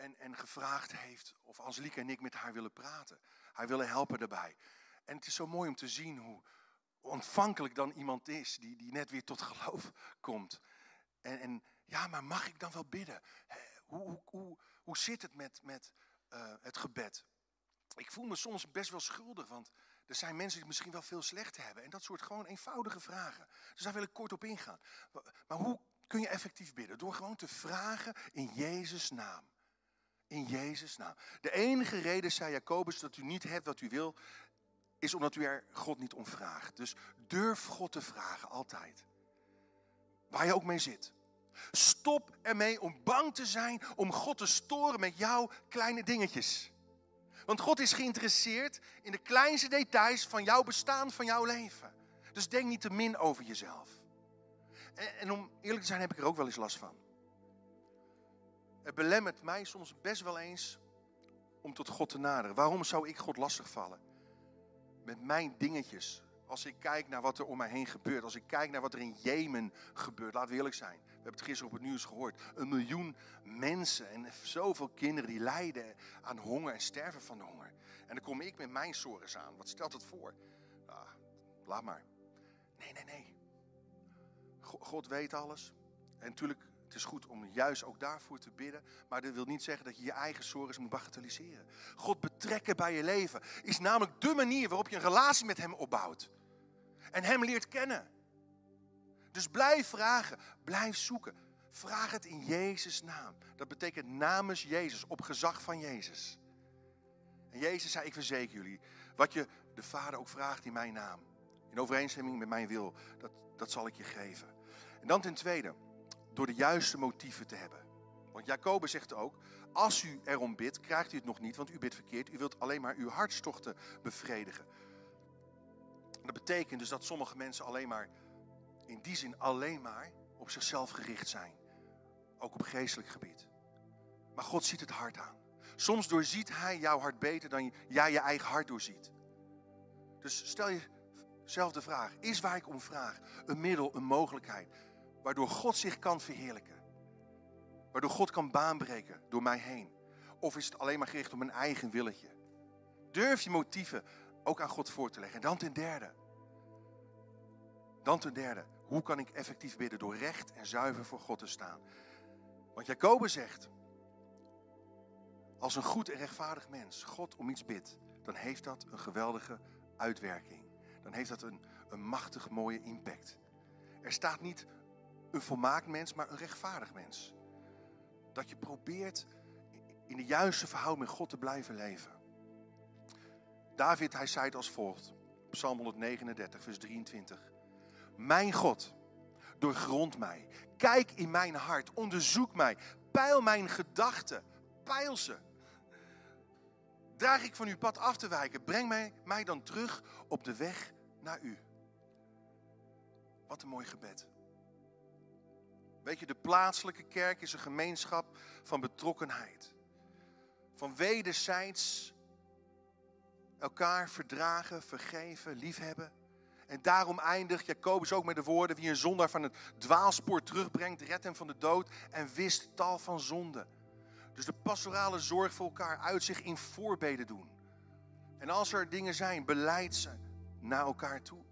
en, en gevraagd heeft of Angelique en ik met haar willen praten. Haar willen helpen daarbij. En het is zo mooi om te zien hoe ontvankelijk dan iemand is die, die net weer tot geloof komt. En, en ja, maar mag ik dan wel bidden? Hoe, hoe, hoe, hoe zit het met, met uh, het gebed? Ik voel me soms best wel schuldig, want er zijn mensen die misschien wel veel slecht hebben. En dat soort gewoon eenvoudige vragen. Dus daar wil ik kort op ingaan. Maar hoe kun je effectief bidden? Door gewoon te vragen in Jezus' naam. In Jezus' naam. De enige reden, zei Jacobus, dat u niet hebt wat u wil, is omdat u er God niet om vraagt. Dus durf God te vragen, altijd. Waar je ook mee zit. Stop ermee om bang te zijn om God te storen met jouw kleine dingetjes. Want God is geïnteresseerd in de kleinste details van jouw bestaan, van jouw leven. Dus denk niet te min over jezelf. En, en om eerlijk te zijn heb ik er ook wel eens last van. Het belemmert mij soms best wel eens om tot God te naderen. Waarom zou ik God lastigvallen? Met mijn dingetjes. Als ik kijk naar wat er om mij heen gebeurt. Als ik kijk naar wat er in Jemen gebeurt. Laten we eerlijk zijn. We hebben het gisteren op het nieuws gehoord. Een miljoen mensen en zoveel kinderen die lijden aan honger en sterven van de honger. En dan kom ik met mijn sores aan. Wat stelt het voor? Ah, laat maar. Nee, nee, nee. God weet alles. En natuurlijk het is goed om juist ook daarvoor te bidden. Maar dat wil niet zeggen dat je je eigen zorgen moet bagatelliseren. God betrekken bij je leven is namelijk de manier waarop je een relatie met Hem opbouwt. En Hem leert kennen. Dus blijf vragen, blijf zoeken. Vraag het in Jezus' naam. Dat betekent namens Jezus, op gezag van Jezus. En Jezus zei, ik verzeker jullie, wat je de Vader ook vraagt in mijn naam. In overeenstemming met mijn wil, dat, dat zal ik je geven. En dan ten tweede, door de juiste motieven te hebben. Want Jacobus zegt ook, als u erom bidt, krijgt u het nog niet, want u bidt verkeerd. U wilt alleen maar uw hartstochten bevredigen. Dat betekent dus dat sommige mensen alleen maar, in die zin alleen maar, op zichzelf gericht zijn. Ook op geestelijk gebied. Maar God ziet het hart aan. Soms doorziet hij jouw hart beter dan jij je eigen hart doorziet. Dus stel jezelf de vraag: is waar ik om vraag een middel, een mogelijkheid, waardoor God zich kan verheerlijken? Waardoor God kan baanbreken door mij heen? Of is het alleen maar gericht op mijn eigen willetje? Durf je motieven ook aan God voor te leggen. En dan ten derde. Dan ten derde. Hoe kan ik effectief bidden? Door recht en zuiver voor God te staan. Want Jacobus zegt, als een goed en rechtvaardig mens God om iets bidt, dan heeft dat een geweldige uitwerking. Dan heeft dat een, een machtig mooie impact. Er staat niet een volmaakt mens, maar een rechtvaardig mens. Dat je probeert in de juiste verhouding met God te blijven leven. David, hij zei het als volgt. Psalm 139, vers 23. Mijn God, doorgrond mij. Kijk in mijn hart, onderzoek mij. Peil mijn gedachten, peil ze. Draag ik van uw pad af te wijken, breng mij, mij dan terug op de weg naar u. Wat een mooi gebed. Weet je, de plaatselijke kerk is een gemeenschap van betrokkenheid. Van wederzijds elkaar verdragen, vergeven, liefhebben. En daarom eindigt Jacobus ook met de woorden: Wie een zondaar van het dwaalspoor terugbrengt, redt hem van de dood en wist tal van zonden. Dus de pastorale zorg voor elkaar uit zich in voorbeden doen. En als er dingen zijn, beleid ze naar elkaar toe.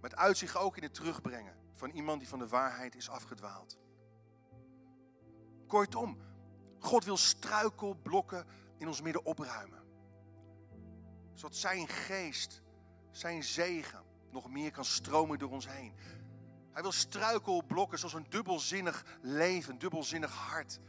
Met uitzicht ook in het terugbrengen van iemand die van de waarheid is afgedwaald. Kortom, God wil struikelblokken in ons midden opruimen. Zodat zijn geest, zijn zegen nog meer kan stromen door ons heen. Hij wil struikelblokken zoals een dubbelzinnig leven, een dubbelzinnig hart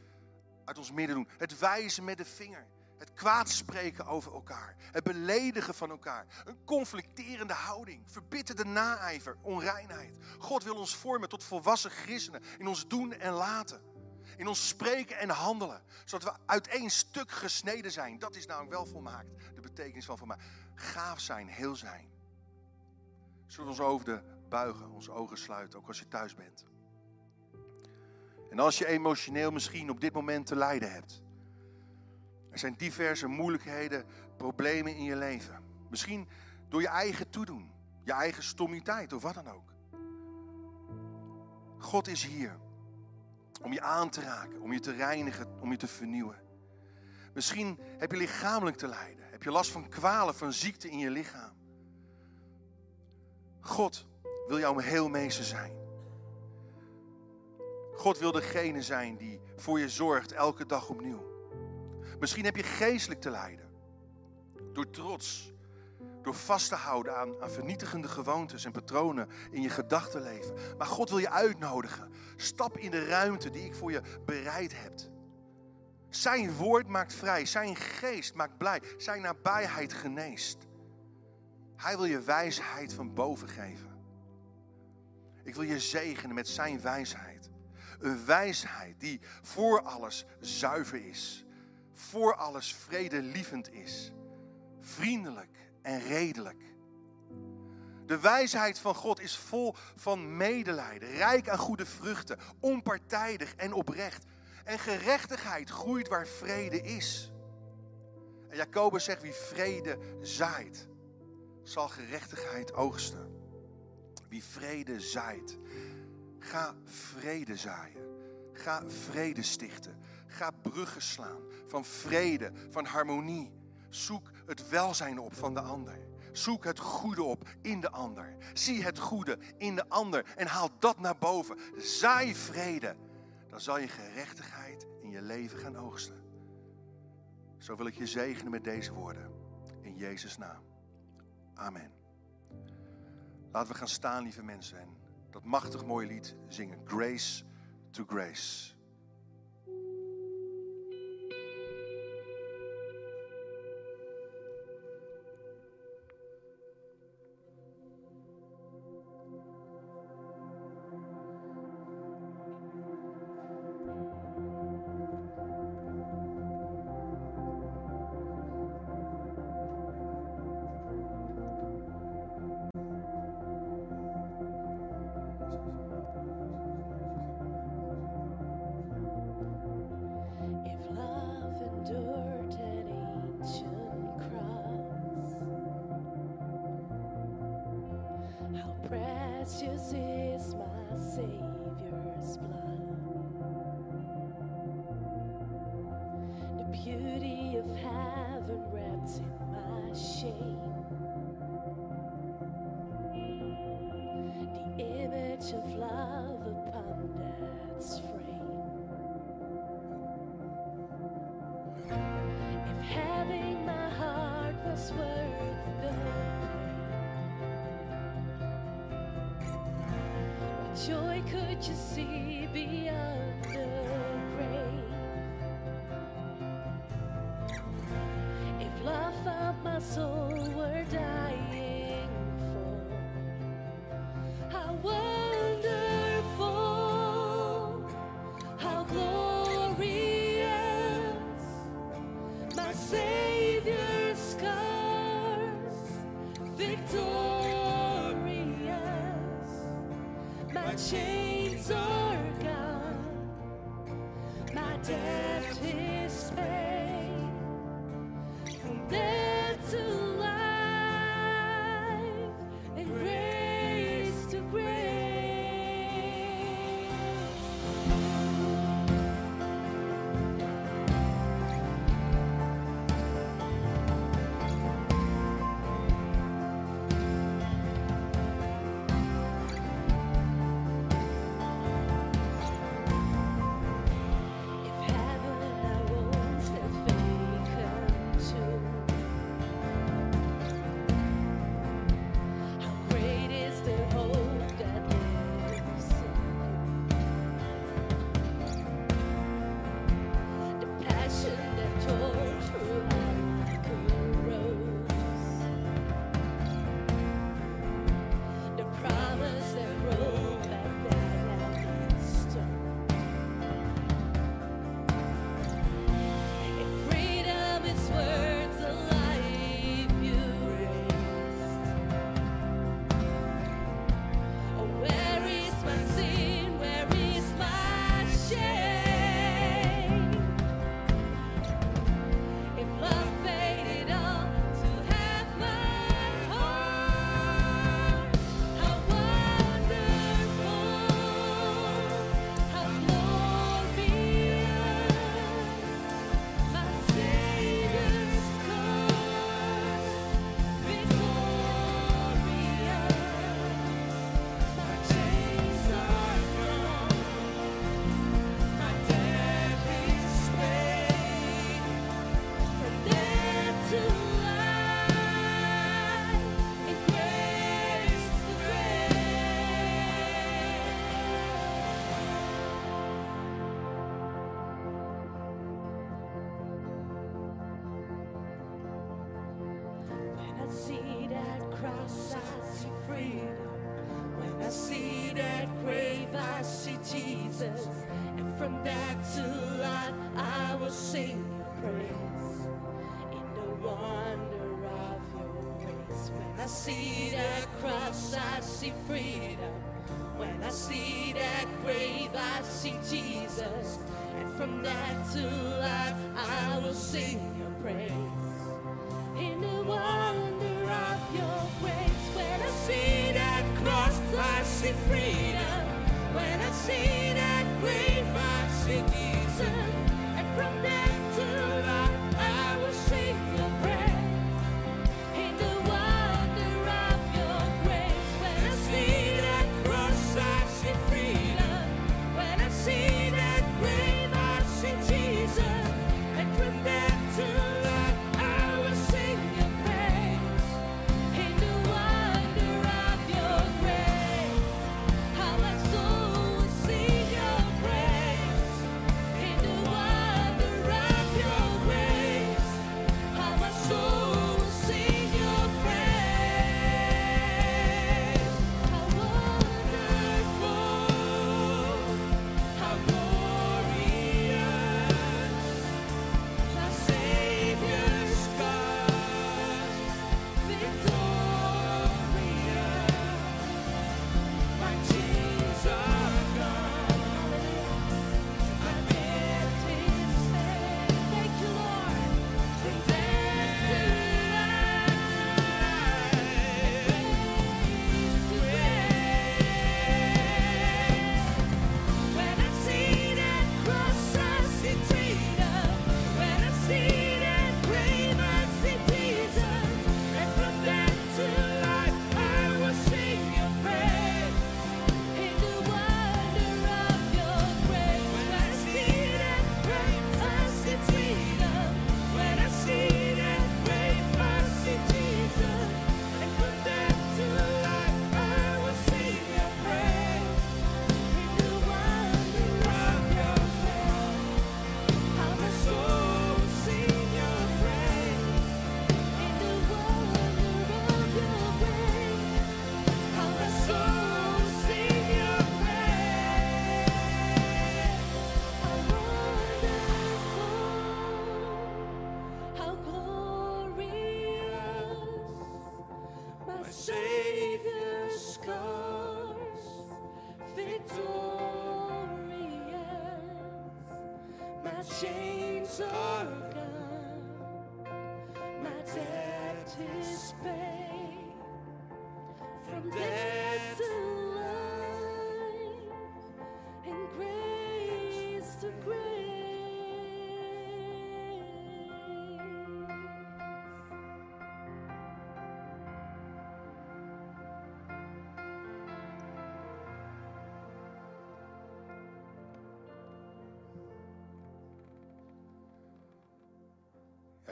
uit ons midden doen. Het wijzen met de vinger. Het kwaadspreken over elkaar. Het beledigen van elkaar. Een conflicterende houding. Verbitterde naijver. Onreinheid. God wil ons vormen tot volwassen christenen. In ons doen en laten. In ons spreken en handelen. Zodat we uit één stuk gesneden zijn. Dat is namelijk wel volmaakt. De betekenis van volmaakt. Gaaf zijn, heel zijn. Zullen we ons hoofden buigen. Onze ogen sluiten. Ook als je thuis bent. En als je emotioneel misschien op dit moment te lijden hebt. Er zijn diverse moeilijkheden, problemen in je leven. Misschien door je eigen toedoen, je eigen stommiteit of wat dan ook. God is hier om je aan te raken, om je te reinigen, om je te vernieuwen. Misschien heb je lichamelijk te lijden. Heb je last van kwalen, van ziekte in je lichaam. God wil jouw heelmeester zijn. God wil degene zijn die voor je zorgt elke dag opnieuw. Misschien heb je geestelijk te lijden. Door trots. Door vast te houden aan, aan vernietigende gewoontes en patronen in je gedachtenleven. Maar God wil je uitnodigen. Stap in de ruimte die ik voor je bereid heb. Zijn woord maakt vrij. Zijn geest maakt blij. Zijn nabijheid geneest. Hij wil je wijsheid van boven geven. Ik wil je zegenen met zijn wijsheid. Een wijsheid die voor alles zuiver is. Voor alles vredelievend is. Vriendelijk en redelijk. De wijsheid van God is vol van medelijden, rijk aan goede vruchten, onpartijdig en oprecht. En gerechtigheid groeit waar vrede is. En Jacobus zegt, wie vrede zaait, zal gerechtigheid oogsten. Wie vrede zaait, Ga vrede zaaien. Ga vrede stichten. Ga bruggen slaan van vrede, van harmonie. Zoek het welzijn op van de ander. Zoek het goede op in de ander. Zie het goede in de ander en haal dat naar boven. Zaai vrede. Dan zal je gerechtigheid in je leven gaan oogsten. Zo wil ik je zegenen met deze woorden. In Jezus' naam. Amen. Laten we gaan staan, lieve mensen dat machtig mooie lied zingen. Grace to Grace. To life, I will sing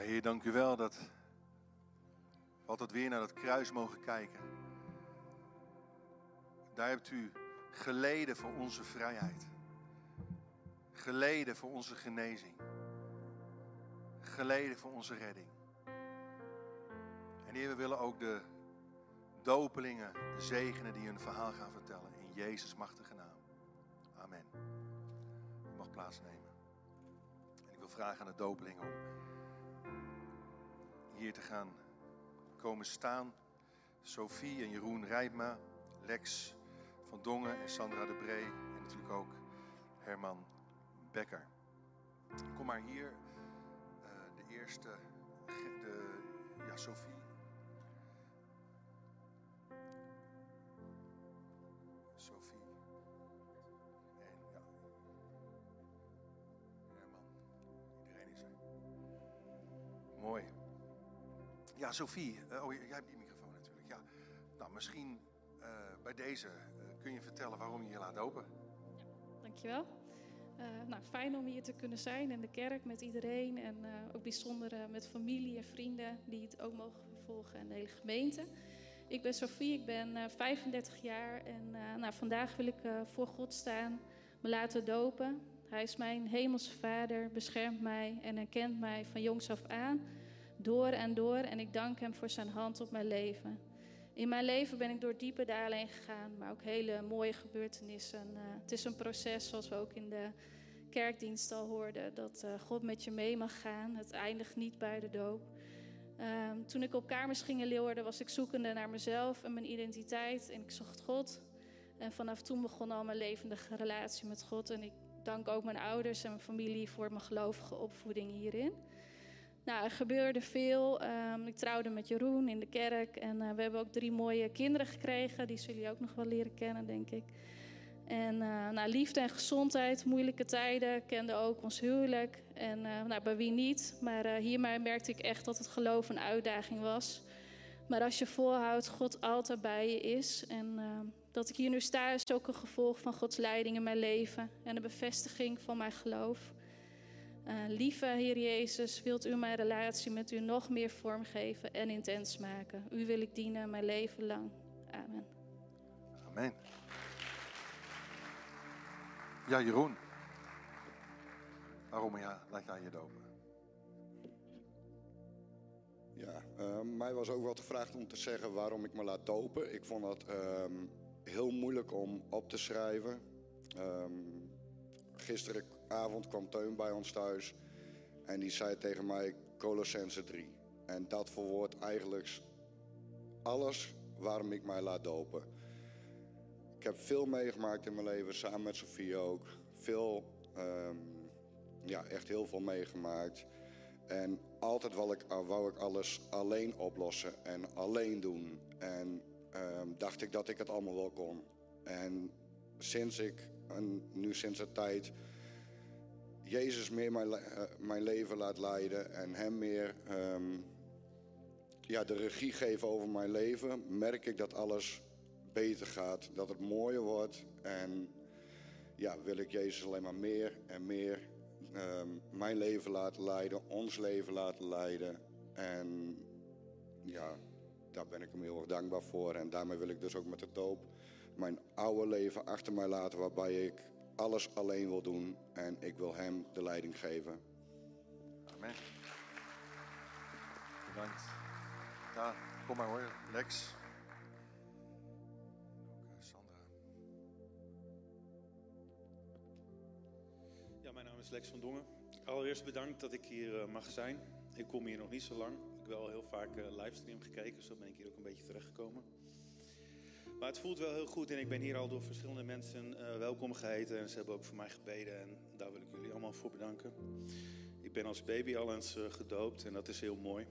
Heer, dank u wel dat we altijd weer naar dat kruis mogen kijken. Daar hebt u geleden voor onze vrijheid. Geleden voor onze genezing. Geleden voor onze redding. En Heer, we willen ook de dopelingen zegenen die hun verhaal gaan vertellen. In Jezus' machtige naam. Amen. U mag plaatsnemen. En ik wil vragen aan de dopelingen om hier te gaan komen staan. Sophie en Jeroen Rijpma, Lex van Dongen en Sandra de Bree en natuurlijk ook Herman Becker. Kom maar hier, eh, de eerste, de, ja. Sophie. Ja, Sophie, eh, oh, jij hebt die microfoon natuurlijk. Ja. Nou, misschien eh, bij deze eh, kun je vertellen waarom je je laat dopen. Dankjewel. Eh nou, fijn om hier te kunnen zijn in de kerk met iedereen. En ook bijzonder met familie en vrienden die het ook mogen volgen en de hele gemeente. Ik ben Sophie, ik ben eh, 35 jaar en nou, vandaag wil ik voor God staan, me laten dopen. Hij is mijn hemelse vader, beschermt mij en herkent mij van jongs af aan, door en door. En ik dank hem voor zijn hand op mijn leven. In mijn leven ben ik door diepe dalen gegaan, maar ook hele mooie gebeurtenissen. Eh, het is een proces, zoals we ook in de kerkdienst al hoorden, dat eh, God met je mee mag gaan. Het eindigt niet bij de doop. Ehm, toen ik op kamers ging in Leeuwarden, was ik zoekende naar mezelf en mijn identiteit. En ik zocht God. En vanaf toen begon al mijn levendige relatie met God. En ik dank ook mijn ouders en mijn familie voor mijn gelovige opvoeding hierin. Nou, er gebeurde veel. Ehm, ik trouwde met Jeroen in de kerk. En eh, we hebben ook drie mooie kinderen gekregen. Die zullen jullie ook nog wel leren kennen, denk ik. En eh, nou, liefde en gezondheid, moeilijke tijden, kende ook ons huwelijk. En eh, nou, bij wie niet. Maar hiermee merkte ik echt dat het geloof een uitdaging was. Maar als je volhoudt, God altijd bij je is. En eh, dat ik hier nu sta, is ook een gevolg van Gods leiding in mijn leven. En de bevestiging van mijn geloof. Eh, lieve Heer Jezus, wilt u mijn relatie met u nog meer vormgeven en intens maken. U wil ik dienen mijn leven lang. Amen. Amen. Ja, Jeroen. Waarom ja, laat jij je dopen? Ja, eh, mij was ook wel gevraagd om te zeggen waarom ik me laat dopen. Ik vond dat ehm, heel moeilijk om op te schrijven. Ehm, gisteravond kwam Teun bij ons thuis en die zei tegen mij Colossense 3. En dat verwoordt eigenlijk alles waarom ik mij laat dopen. Ik heb veel meegemaakt in mijn leven, samen met Sofie ook. Veel, ehm, ja, echt heel veel meegemaakt. En altijd wou ik, uh, wou ik alles alleen oplossen en alleen doen. En ehm, dacht ik dat ik het allemaal wel kon. En sinds ik, nu sinds de tijd, Jezus meer mijn, eh, mijn leven laat leiden en Hem meer ehm, ja, de regie geven over mijn leven, merk ik dat alles beter gaat, dat het mooier wordt. En ja, wil ik Jezus alleen maar meer en meer ehm, mijn leven laten leiden, ons leven laten leiden. En ja, daar ben ik hem heel erg dankbaar voor. En daarmee wil ik dus ook met de doop mijn oude leven achter mij laten, waarbij ik alles alleen wil doen. En ik wil hem de leiding geven. Amen. Bedankt. Ja, kom maar hoor, Lex. En ook Sandra. Ja, mijn naam is Lex van Dongen. Allereerst bedankt dat ik hier eh, mag zijn. Ik kom hier nog niet zo lang. Ik ik wel heel vaak eh, livestream gekeken, zo ben ik hier ook een beetje terechtgekomen. Maar het voelt wel heel goed en ik ben hier al door verschillende mensen eh, welkom geheten. En ze hebben ook voor mij gebeden en daar wil ik jullie allemaal voor bedanken. Ik ben als baby al eens eh, gedoopt en dat is heel mooi.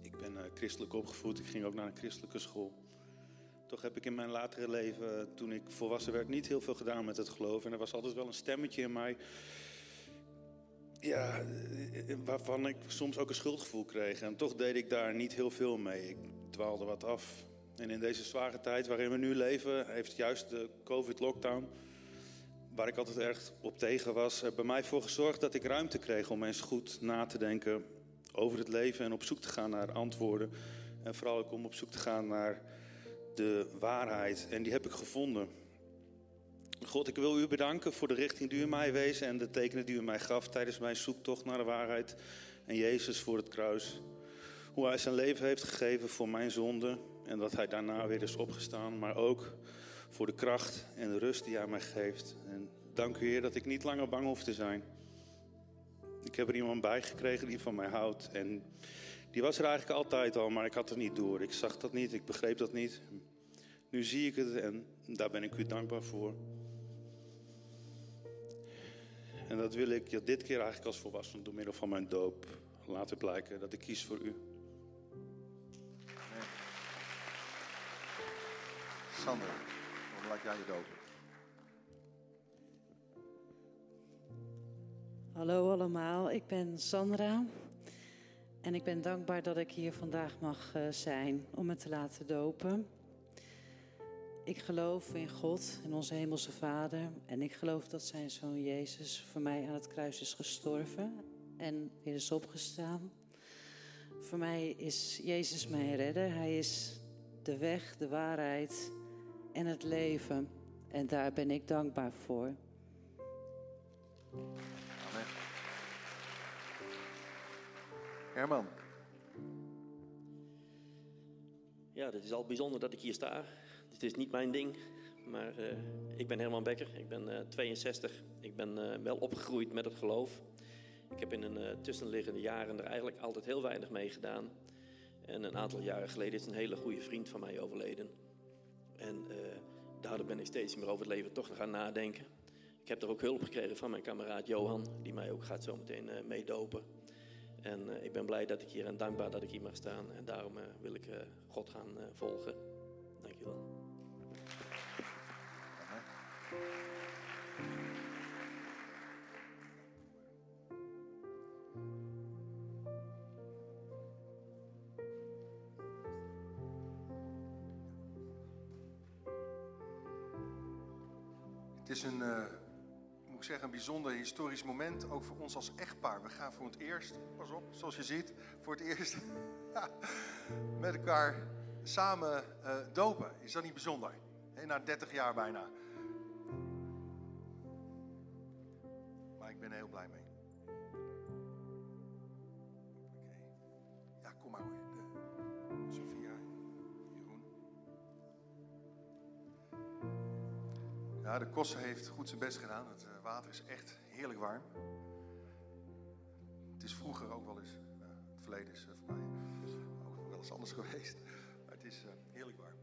Ik ben eh, christelijk opgevoed, ik ging ook naar een christelijke school. Toch heb ik in mijn latere leven, toen ik volwassen werd, niet heel veel gedaan met het geloof. En er was altijd wel een stemmetje in mij ja, waarvan ik soms ook een schuldgevoel kreeg. En toch deed ik daar niet heel veel mee. Ik dwaalde wat af. En in deze zware tijd waarin we nu leven, heeft juist de COVID-lockdown, waar ik altijd erg op tegen was, er bij mij voor gezorgd dat ik ruimte kreeg om eens goed na te denken over het leven en op zoek te gaan naar antwoorden. En vooral ook om op zoek te gaan naar de waarheid. En die heb ik gevonden. God, ik wil u bedanken voor de richting die u mij wees en de tekenen die u mij gaf tijdens mijn zoektocht naar de waarheid. En Jezus voor het kruis. Hoe hij zijn leven heeft gegeven voor mijn zonde en dat hij daarna weer is opgestaan. Maar ook voor de kracht en de rust die hij mij geeft. En dank u Heer dat ik niet langer bang hoef te zijn. Ik heb er iemand bij gekregen die van mij houdt. En die was er eigenlijk altijd al, maar ik had het niet door. Ik zag dat niet, ik begreep dat niet. Nu zie ik het en daar ben ik u dankbaar voor. En dat wil ik dit keer eigenlijk als volwassene door middel van mijn doop laten blijken. Dat ik kies voor u. Sander, dan laat jij je dopen. Hallo allemaal, ik ben Sandra. En ik ben dankbaar dat ik hier vandaag mag eh, zijn om me te laten dopen. Ik geloof in God, in onze Hemelse Vader. En ik geloof dat zijn zoon Jezus voor mij aan het kruis is gestorven en weer is opgestaan. Voor mij is Jezus mijn redder. Hij is de weg, de waarheid en het leven. En daar ben ik dankbaar voor. Amen. Herman, Ja, het is al bijzonder dat ik hier sta. Het is niet mijn ding, maar eh, ik ben Herman Becker. Ik ben eh, 62. Ik ben eh, wel opgegroeid met het geloof. Ik heb in een eh, tussenliggende jaren er eigenlijk altijd heel weinig mee gedaan. En een aantal jaren geleden is een hele goede vriend van mij overleden. En eh, daardoor ben ik steeds meer over het leven toch gaan nadenken. Ik heb er ook hulp gekregen van mijn kameraad Johan, die mij ook gaat zometeen eh, meedopen. En eh, ik ben blij dat ik hier en dankbaar dat ik hier mag staan. En daarom wil ik God gaan volgen. Dankjewel. Is een, eh, moet ik zeggen, een bijzonder historisch moment, ook voor ons als echtpaar. We gaan voor het eerst, pas op, zoals je ziet, voor het eerst met elkaar samen eh, dopen. Is dat niet bijzonder? Na 30 jaar bijna. Maar ik ben er heel blij mee. Ja, de kosser heeft goed zijn best gedaan. Het eh, water is echt heerlijk warm. Het is vroeger ook wel eens, eh, het verleden is eh, voor mij ook wel eens anders geweest. Maar het is heerlijk warm.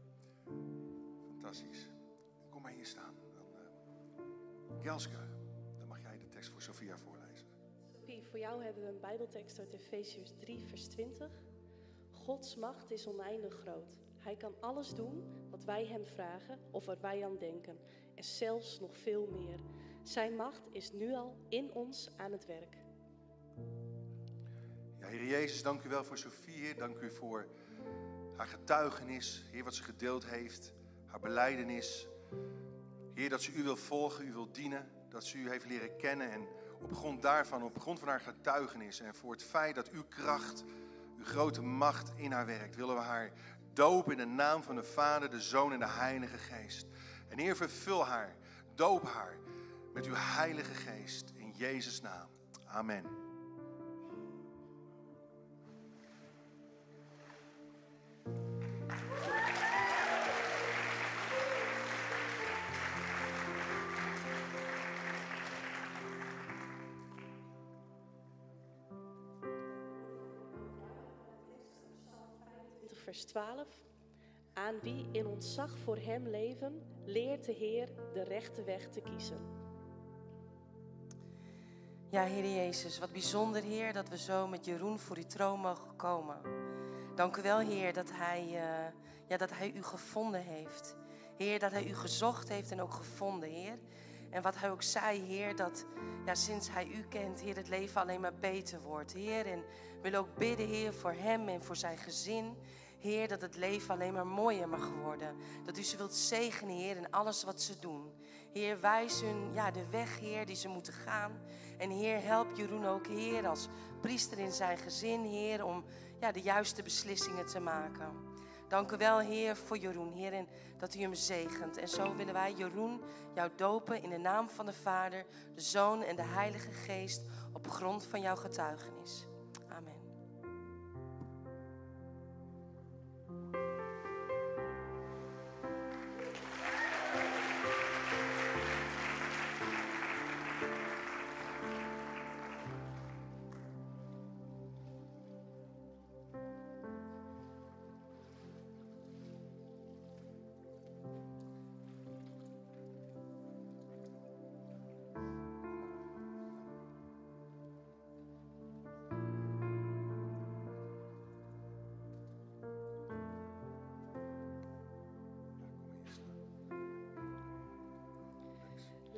Fantastisch. Kom maar hier staan. Dan, dan mag jij de tekst voor Sophia voorlezen. Sophie, voor jou hebben we een Bijbeltekst uit Efesiërs 3, vers 20. Gods macht is oneindig groot. Hij kan alles doen wat wij hem vragen of wat wij aan denken. En zelfs nog veel meer. Zijn macht is nu al in ons aan het werk. Ja, Heer Jezus, dank u wel voor Sophie. Dank u voor haar getuigenis. Heer, wat ze gedeeld heeft. Haar beleidenis. Heer, dat ze u wil volgen, u wil dienen. Dat ze u heeft leren kennen. En op grond daarvan, op grond van haar getuigenis. En voor het feit dat uw kracht, uw grote macht in haar werkt. Willen we haar dopen in de naam van de Vader, de Zoon en de Heilige Geest. En Heer, vervul haar. Doop haar met uw Heilige Geest. In Jezus' naam. Amen. vers 12. Aan wie in ontzag voor Hem leven, leert de Heer de rechte weg te kiezen. Ja, Heer Jezus, wat bijzonder, Heer, dat we zo met Jeroen voor uw troon mogen komen. Dank u wel, Heer, dat hij, uh, ja, dat hij u gevonden heeft. Heer, dat hij u gezocht heeft en ook gevonden, Heer. En wat hij ook zei, Heer, dat ja, sinds hij u kent, Heer, het leven alleen maar beter wordt, Heer. En wil ook bidden, Heer, voor hem en voor zijn gezin. Heer, dat het leven alleen maar mooier mag worden. Dat u ze wilt zegenen, Heer, in alles wat ze doen. Heer, wijs hun ja, de weg, Heer, die ze moeten gaan. En Heer, help Jeroen ook, Heer, als priester in zijn gezin, Heer, om ja, de juiste beslissingen te maken. Dank u wel, Heer, voor Jeroen, Heer, en dat u hem zegent. En zo willen wij, Jeroen, jou dopen in de naam van de Vader, de Zoon en de Heilige Geest op grond van jouw getuigenis.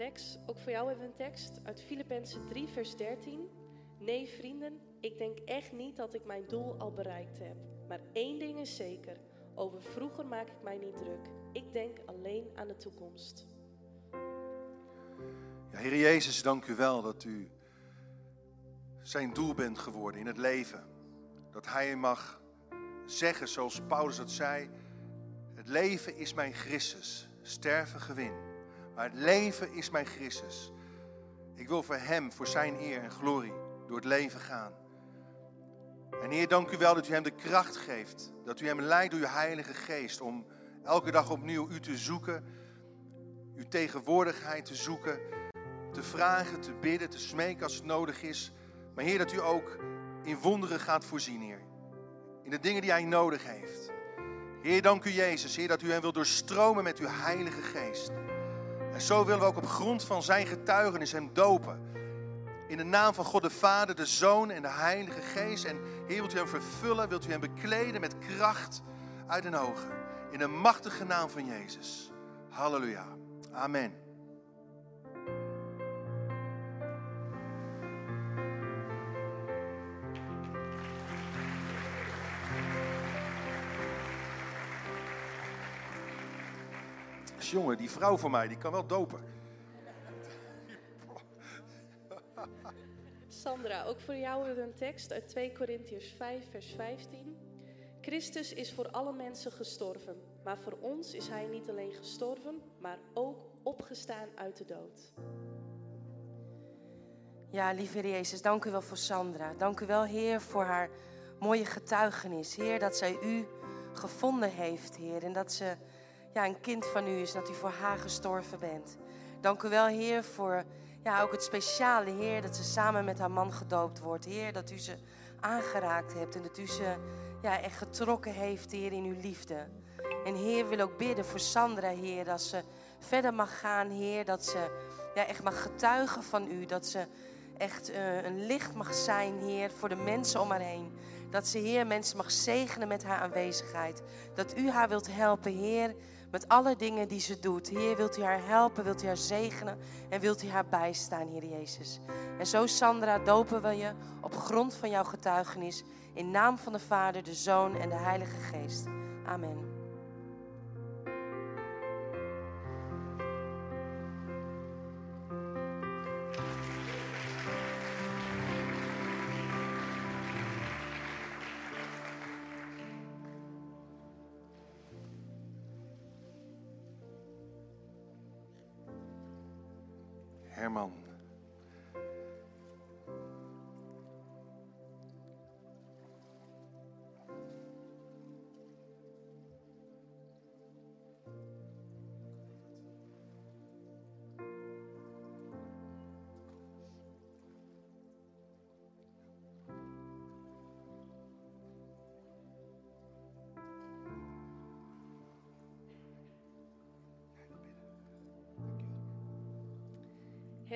Lex, ook voor jou we een tekst uit Filippenzen 3, vers 13. Nee, vrienden, ik denk echt niet dat ik mijn doel al bereikt heb. Maar één ding is zeker: over vroeger maak ik mij niet druk. Ik denk alleen aan de toekomst. Ja, Heer Jezus, dank u wel dat u zijn doel bent geworden in het leven. Dat hij mag zeggen, zoals Paulus dat zei: Het leven is mijn Christus, sterven gewin. Maar het leven is mijn Christus. Ik wil voor Hem, voor Zijn eer en glorie, door het leven gaan. En Heer, dank u wel dat u Hem de kracht geeft. Dat u Hem leidt door uw Heilige Geest om elke dag opnieuw U te zoeken. Uw tegenwoordigheid te zoeken. Te vragen, te bidden, te smeken als het nodig is. Maar Heer, dat u ook in wonderen gaat voorzien, Heer. In de dingen die Hij nodig heeft. Heer, dank u Jezus, Heer, dat u Hem wil doorstromen met uw Heilige Geest. En zo willen we ook op grond van zijn getuigenis hem dopen. In de naam van God de Vader, de Zoon en de Heilige Geest. En Heer, wilt u hem vervullen, wilt u hem bekleden met kracht uit den hoge. In de machtige naam van Jezus. Halleluja. Amen. Jongen, die vrouw van mij, die kan wel dopen. Sandra, ook voor jou hebben we een tekst uit 2 Korintiërs 5, vers 15. Christus is voor alle mensen gestorven, maar voor ons is Hij niet alleen gestorven, maar ook opgestaan uit de dood. Ja, lieve Jezus, dank u wel voor Sandra. Dank u wel, Heer, voor haar mooie getuigenis. Heer, dat zij u gevonden heeft, Heer. En dat ze ja, een kind van u is, dat u voor haar gestorven bent. Dank u wel, Heer, voor ja, ook het speciale, Heer, dat ze samen met haar man gedoopt wordt. Heer, dat u ze aangeraakt hebt en dat u ze ja, echt getrokken heeft, Heer, in uw liefde. En Heer, wil ook bidden voor Sandra, Heer, dat ze verder mag gaan, Heer, dat ze ja, echt mag getuigen van u, dat ze echt uh, een licht mag zijn, Heer, voor de mensen om haar heen. Dat ze, Heer, mensen mag zegenen met haar aanwezigheid. Dat u haar wilt helpen, Heer, met alle dingen die ze doet. Heer, wilt u haar helpen, wilt u haar zegenen en wilt u haar bijstaan, Heer Jezus. En zo, Sandra, dopen we je op grond van jouw getuigenis. In naam van de Vader, de Zoon en de Heilige Geest. Amen.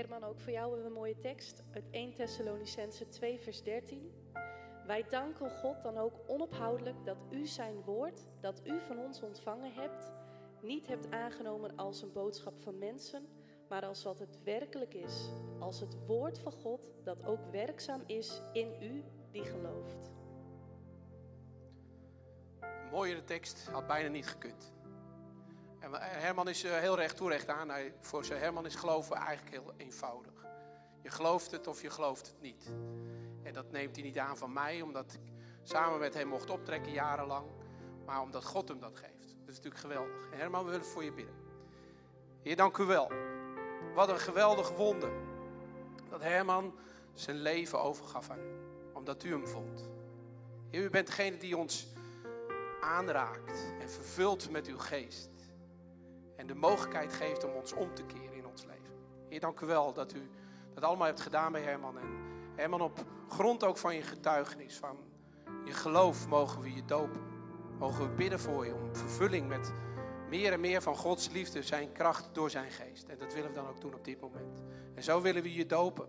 Herman, ook voor jou hebben we een mooie tekst uit 1 Thessalonicense 2, vers 13. Wij danken God dan ook onophoudelijk dat u zijn woord, dat u van ons ontvangen hebt, niet hebt aangenomen als een boodschap van mensen, maar als wat het werkelijk is, als het woord van God dat ook werkzaam is in u die gelooft. Een mooiere tekst had bijna niet gekund. En we- Herman is eh, heel recht toe recht aan. Voor zijn Herman is geloven eigenlijk heel eenvoudig. Je gelooft het of je gelooft het niet. En dat neemt hij niet aan van mij, omdat ik samen met hem mocht optrekken jarenlang. Maar omdat God hem dat geeft. Dat is natuurlijk geweldig. Herman, we willen voor je bidden. Heer, dank u wel. Wat een geweldig wonder. Dat Herman zijn leven overgaf aan u. Omdat u hem vond. U bent degene die ons aanraakt en vervult met uw geest. En de mogelijkheid geeft om ons om te keren in ons leven. Heer, dank u wel dat u dat allemaal hebt gedaan bij Herman. En Herman, op grond ook van je getuigenis, van je geloof, mogen we je dopen. Mogen we bidden voor je om vervulling met meer en meer van Gods liefde, zijn kracht door zijn geest. En dat willen we dan ook doen op dit moment. En zo willen we je dopen.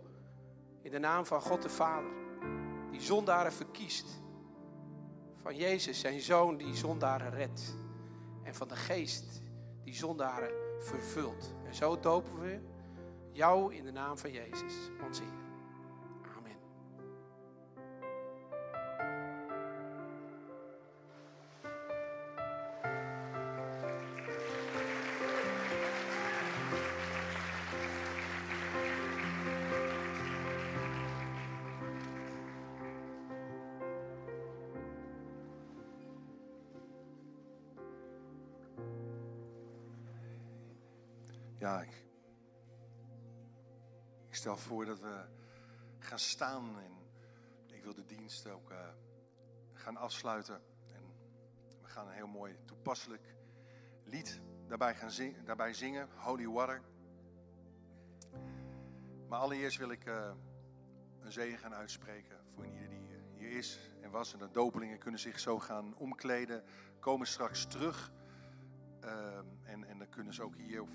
In de naam van God de Vader, die zondaren verkiest. Van Jezus, zijn zoon, die zondaren redt. En van de geest, die zondaren vervult. En zo dopen we jou in de naam van Jezus, onze Heer. Ja, ik, stel voor dat we gaan staan en ik wil de dienst ook eh, gaan afsluiten. En we gaan een heel mooi toepasselijk lied daarbij, gaan zing- daarbij zingen, Holy Water. Maar allereerst wil ik eh, een zegen gaan uitspreken voor ieder die eh, hier is en was. En de dopelingen kunnen zich zo gaan omkleden, komen straks terug. Ehm, en, en dan kunnen ze ook hier op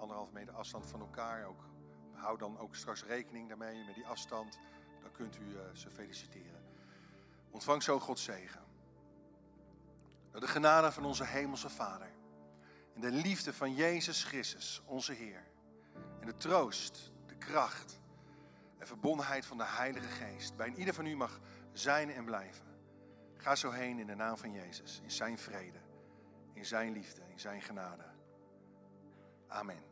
anderhalf meter afstand van elkaar. Ook, hou dan ook straks rekening daarmee met die afstand. Dan kunt u eh, ze feliciteren. Ontvang zo Gods zegen. Dat de genade van onze hemelse Vader. En de liefde van Jezus Christus, onze Heer. En de troost, de kracht en verbondenheid van de Heilige Geest. Bij ieder van u mag zijn en blijven. Ga zo heen in de naam van Jezus. In zijn vrede. In zijn liefde. In zijn genade. Amen.